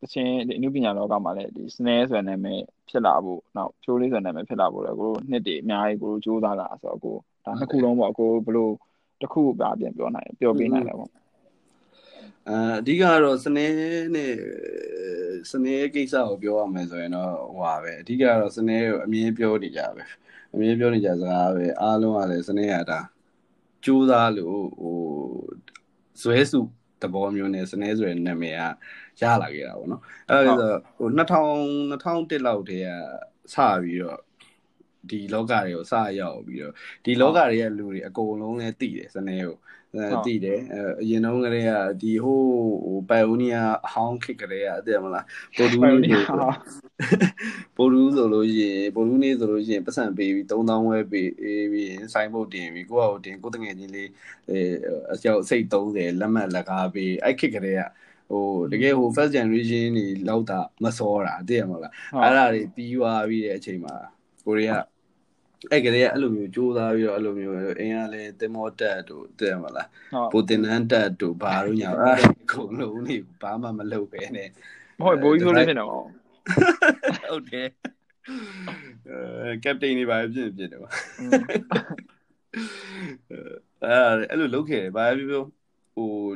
တချင်းဒီအနုပညာလောကမှာလည်းဒီ snare ဆိုတဲ့နာမည်ဖြစ်လာဖို့နောက်ဖြိုးလေးဆိုတဲ့နာမည်ဖြစ်လာဖို့လည်းကိုနှစ်တည်းအများကြီးကိုစူးစမ်းလာဆိုတော့ကိုဒါနှစ်ခုလုံးပေါ့ကိုဘလို့တခုပါပြန်ပြောနိုင်ပြောပေးနိုင်တယ်ပေါ့အအဓိကတော့စနေနဲ့စနေကိစ္စကိုပြောရမယ်ဆိုရင်တော့ဟိုပါပဲအဓိကတော့စနေကိုအမြင်ပြောနေကြပဲအမြင်ပြောနေကြစကားပဲအားလုံးကလည်းစနေရတာကြိုးစားလို့ဟိုဇွဲစုသဘောမျိုးနဲ့စနေဆိုတဲ့နာမည်က ရလာခဲ့တာပေါ့နော်အဲ့ဒါဆိုဟို2000 2001လောက်တည်းကစပြီးတော့ဒီလောကတွေကိုစရောက်ပြီးတော့ဒီလောကတွေရဲ့လူတွေအကုန်လုံးလည်းသိတယ်စနေကိုတည်တယ်အရင်တုန်းကတည်းကဒီဟိုဟိုပိုင်အိုနီယာအဟောင်းခစ်ကလေးကတည်မလားပိုဒူးနေပိုဒူးဆိုလို့ရှိရင်ပိုဒူးနေဆိုလို့ရှိရင်ပတ်စံပေးပြီး3000ဝဲပေးပြီးရင်စိုင်းဘုတ်တင်ပြီးကိုယ့်ဟာကိုတင်ကိုယ်တငယ်ချင်းလေးအဲအကျောက်စိတ်30လက်မှတ်လက်ကားပေးအဲ့ခစ်ကလေးက ဟိုတကယ်ဟို first generation တွေလောက်တာမစောတာသိရမလားအဲ့ဒါတွေပြီးသွားပြီးတဲ့အချိန်မှာကိုရီးယားအဲ့ကလေးကအဲ့လိုမျိုးကြိုးစားပြီးတော့အဲ့လိုမျိုးအင်းကလည်းတင်မောတက်တို့တဲ့မလားပူတင်နန်တက်တို့ဘာလို့ညာအဲ့အကုန်လုံးနေဘာမှမလုပ်ပဲနဲ့မဟုတ်ဘိုးကြီးဆိုလေးဖြစ်နေတော့ဟုတ်တယ်အဲကပတိန်နေပါဖြစ်ဖြစ်တယ်ပါအဲအဲ့လိုလုပ်ခဲ့တယ်ဘာပြောပြောဟို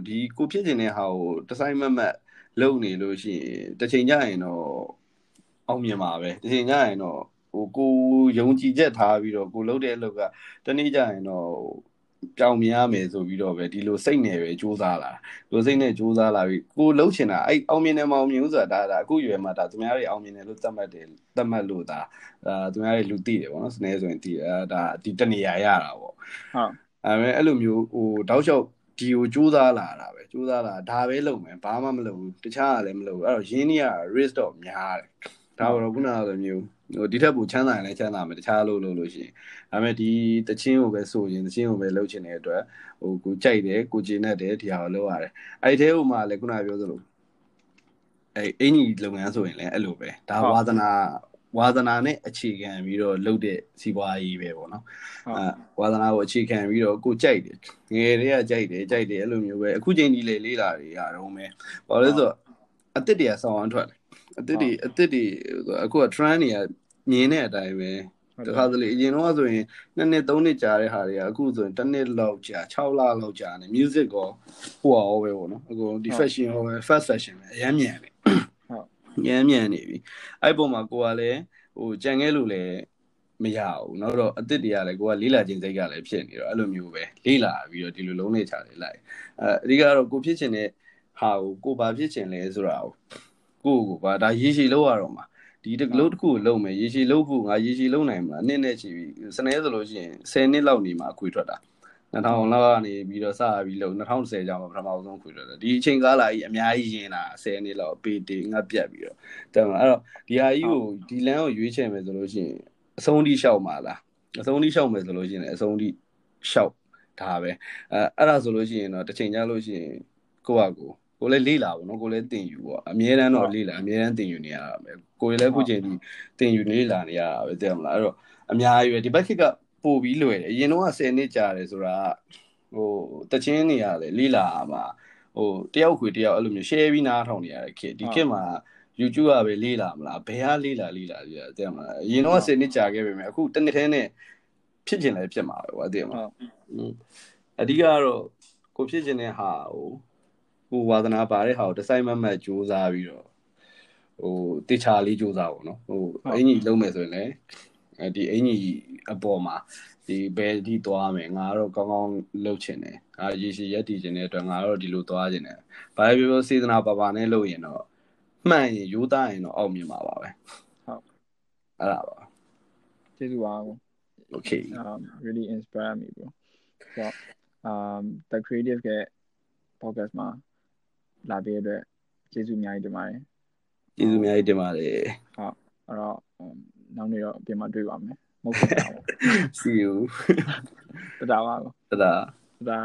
ဒီကိုဖြစ်နေတဲ့ဟာကိုတဆိုင်မမတ်လုပ်နေလို့ရှိရင်တစ်ချိန်ကျရင်တော့အောင်မြင်ပါပဲတစ်ချိန်ကျရင်တော့ဟိုကိုယုံကြည်ချက်ထားပြီးတော့ကိုလုပ်တဲ့အလုပ်ကတနေ့ကျရင်တော့ပြောင်းမြင်ရမယ်ဆိုပြီးတော့ပဲဒီလိုစိတ်နဲ့ပဲစူးစမ်းလာလိုစိတ်နဲ့စူးစမ်းလာပြီးကိုလှုပ်ချင်တာအဲ့အောင်မြင်တယ်မအောင်မြင်ဘူးဆိုတာဒါဒါအခုရွယ်မှာဒါသူများတွေအောင်မြင်တယ်လို့သတ်မှတ်တယ်သတ်မှတ်လို့ဒါအာသူများတွေလူသိတယ်ပေါ့နော်စနေဆိုရင်သိတယ်ဒါဒီတနေရာရတာပေါ့ဟုတ်အဲမဲ့အဲ့လိုမျိုးဟိုတောက်လျှောက် ဒီကိုစူးစမ်းလာတာပဲစူးစမ်းလာဒါပဲလုပ်မယ်ဘာမှမလုပ်ဘူးတခြားကလည်းမလုပ်ဘူးအဲ့တော့ရင်းနှီးက risk တော့များတယ်ဒါတော့ခုနကလိုမျိုးဟိုဒီထက်ပိုချမ်းသာရင်လည်းချမ်းသာမယ်တခြားလို့လို့လို့ရှိရင်ဒါပေမဲ့ဒီတချင်းကိုပဲဆိုရင်တချင်းကိုပဲလှုပ်ချင်တဲ့အတွက်ဟိုကိုကြိုက်တယ်ကိုကျင်တတ်တယ်ဒီဟာကိုလုပ်ရတယ်အဲ့ဒီထဲဟိုမှာလည်းခုနပြောသလိုအဲ့အင်ကြီးလုပ်ငန်းဆိုရင်လည်းအဲ့လိုပဲဒါဝါသနာ ဝါသနာနဲ့အခြေခံပြီးတော့လုပ်တဲ့စီးပွားရေးပဲပေါ့နော်အဲဝါသနာကိုအခြေခံပြီးတော့ကိုကြိုက်တယ်ငယ်တွေကကြိုက်တယ်ကြိုက်တယ်အဲ့လိုမျိုးပဲအခုချိန်ဒီလေလေးလာတွေရတော့မယ်ဘာလို့လဲဆိုတော့အစ်စ်တွေကဆောင်းအောင်ထွက်တယ်အစ်စ်တွေအစ်စ်တွေအခုက trend တွေကမြင်တဲ့အတိုင်းပဲတခါတလေအရင်တော့ဆိုရင်နှစ်နှစ်သုံးနှစ်ကြာတဲ့ဟာတွေကအခုဆိုရင်တစ်နှစ်လောက်ကြာ6လလောက်ကြာနေ music ကောဟိုအောင်ပဲပေါ့နော်အခုဒီ fashion ဟိုပဲ fast fashion ပဲအရမ်းမြန်နေဟုတ်ရ မ်းမြန်နေပြီအဲ့ပုံမှာကိုကလည်းဟိုကြံခဲ့လို့လည်းမရဘူးနောက်တော့အစ်စ်တွေကလည်းကိုကလေးလာခြင်းစိတ်ကလည်းဖြစ်နေတော့အဲ့လိုမျိုးပဲလေးလာပြီးတော့ဒီလိုလုံးနေချတယ်လိုက်အဲအဓိကတော့ကိုဖြစ်ချင်တဲ့ဟာကိုကိုဘာဖြစ်ချင်လဲဆိုတာကိုကိုကိုဘာဒါရေရှည်လောက်ရတော့မှာဒီတကလို့တစ်ခုကိုလုံမယ်ရေရှည်လုံဖို့ငါရေရှည်လုံနိုင်မလားနှစ်နဲ့ချီပြီးစနေဆိုလို့ရှိရင်10နှစ်လောက်နေမှာအခွေထွက်တာ 2000လောက်ကနေပြီးတော့စပြီးလုံ2010ကျောင်းမှာပထမဆုံးခွေထွက်တာဒီအချိန်ကာလကြီးအများကြီးရင်တာ10နှစ်လောက်ပေတေငတ်ပြတ်ပြီးတော့တဲ့မှာအဲ့တော့ဒီဟာကြီးကိုဒီလမ်းကိုရွေးချယ်မယ်ဆိုလို့ရှိရင်အဆုံးထိလျှောက်မှာလားအဆုံးထိလျှောက်မယ်ဆိုလို့ရှိရင်အဆုံးထိလျှောက်ဒါပဲအဲအဲ့ဒါဆိုလို့ရှိရင်တော့တစ်ချိန်ကြာလို့ရှိရင်ကိုယ့်ဟာကိုယ်ကိုလည်းလေ့လာပေါ့နော်ကိုလည်းသင်ယူပေါ့အမြဲတမ်းတော့လေ့လာအမြဲတမ်းသင်ယူနေရတာပဲကိုလည်းအခုချိန်ဒီသင်ယူလေ့လာနေရတာပဲသိရမလားအဲ့တော့အများကြီးပဲဒီဘက်ခစ်က ပို့ပြီးလွယ်တယ်အရင်တော့10နှစ်ကြာတယ်ဆိုတာဟိုတချင်းနေရတယ်လေ့လာမှာဟိုတယောက်ခွေတယောက်အဲ့လိုမျိုး share ပြီးနားထောင်နေရတဲ့ခေတ်ဒီခေတ်မှာ YouTube ကပဲလေ့လာမလားဘယ်ဟာလေ့လာလေ့လာလေ့လာသိရမလားအရင်တော့10နှစ်ကြာခဲ့ပြီမယ်အခုတစ်နှစ်ထဲနဲ့ဖြစ်ကျင်လည်းဖြစ်မှာပဲကွာသိရမလားအဓိကတော့ကိုဖြစ်ကျင်တဲ့ဟာဟိုကိုဝါသနာပါတဲ့ဟာကိုဒီဇိုင်းမမတ်စူးစမ်းပြီးတော့ဟိုတေချာလေးစူးစမ်းပေါ့နော်ဟိုအင်ကြီးလုံးမယ်ဆိုရင်လည်းအဲ ဒီအင်ကြီးအပေါ်မှာဒီဘယ်ဒီသွားမယ်ငါတော့ကောင်းကောင်းလုပ်ချင်တယ်အာရေရှည်ရက်တည်ချင်တဲ့အတွက်ငါတော့ဒီလိုသွားချင်တယ်ဘာပဲပြောပြောစေတနာပါပါနဲ့လုပ်ရင်တော့မှန်ရင်ရိုးသားရင်တော့အောင်မြင်မှာပါပဲဟုတ်အဲ့ဒါပါကျေးဇူးပါ okay um really inspire me bro ဆိုတော့ um the creative က podcast မှာလာပြီးတဲ့အတွက်ကျေးဇူးအများကြီးတင်ပါတယ်ကျေးဇူးအများကြီးတင်ပါတယ်အဲ့တော့ နောက်နေ့တော့ပြင်မှာတွေ့ပါမယ်မဟုတ်ဘူး see you တဒါပါတဒါတဒါ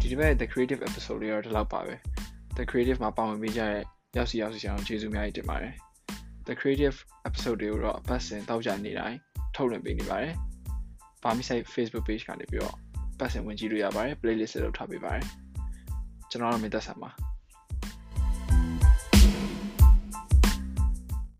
ဒီတစ်ပတ် the creative episode လေးတော့ဒီလောက်ပါပဲ the creative မှာပါဝင်ပေးကြတဲ့ရောက်စီရောက်စီဆောင်ကျေးဇူးများကြီးတင်ပါတယ် the creative episode တွေကိုတော့ပတ်စင်တောက်ကြနေတိုင်းထုတ်လွှင့်ပေးနေပါတယ်။ပါမီ site Facebook page ကနေပြီးတော့ ပတ်စင်ဝင်ကြည့်လို့ရပါတယ် playlist တွေလုပ်ထားပေးပါတယ်။ကျွန်တော်တို့မင်းသက်ဆန်ပါ။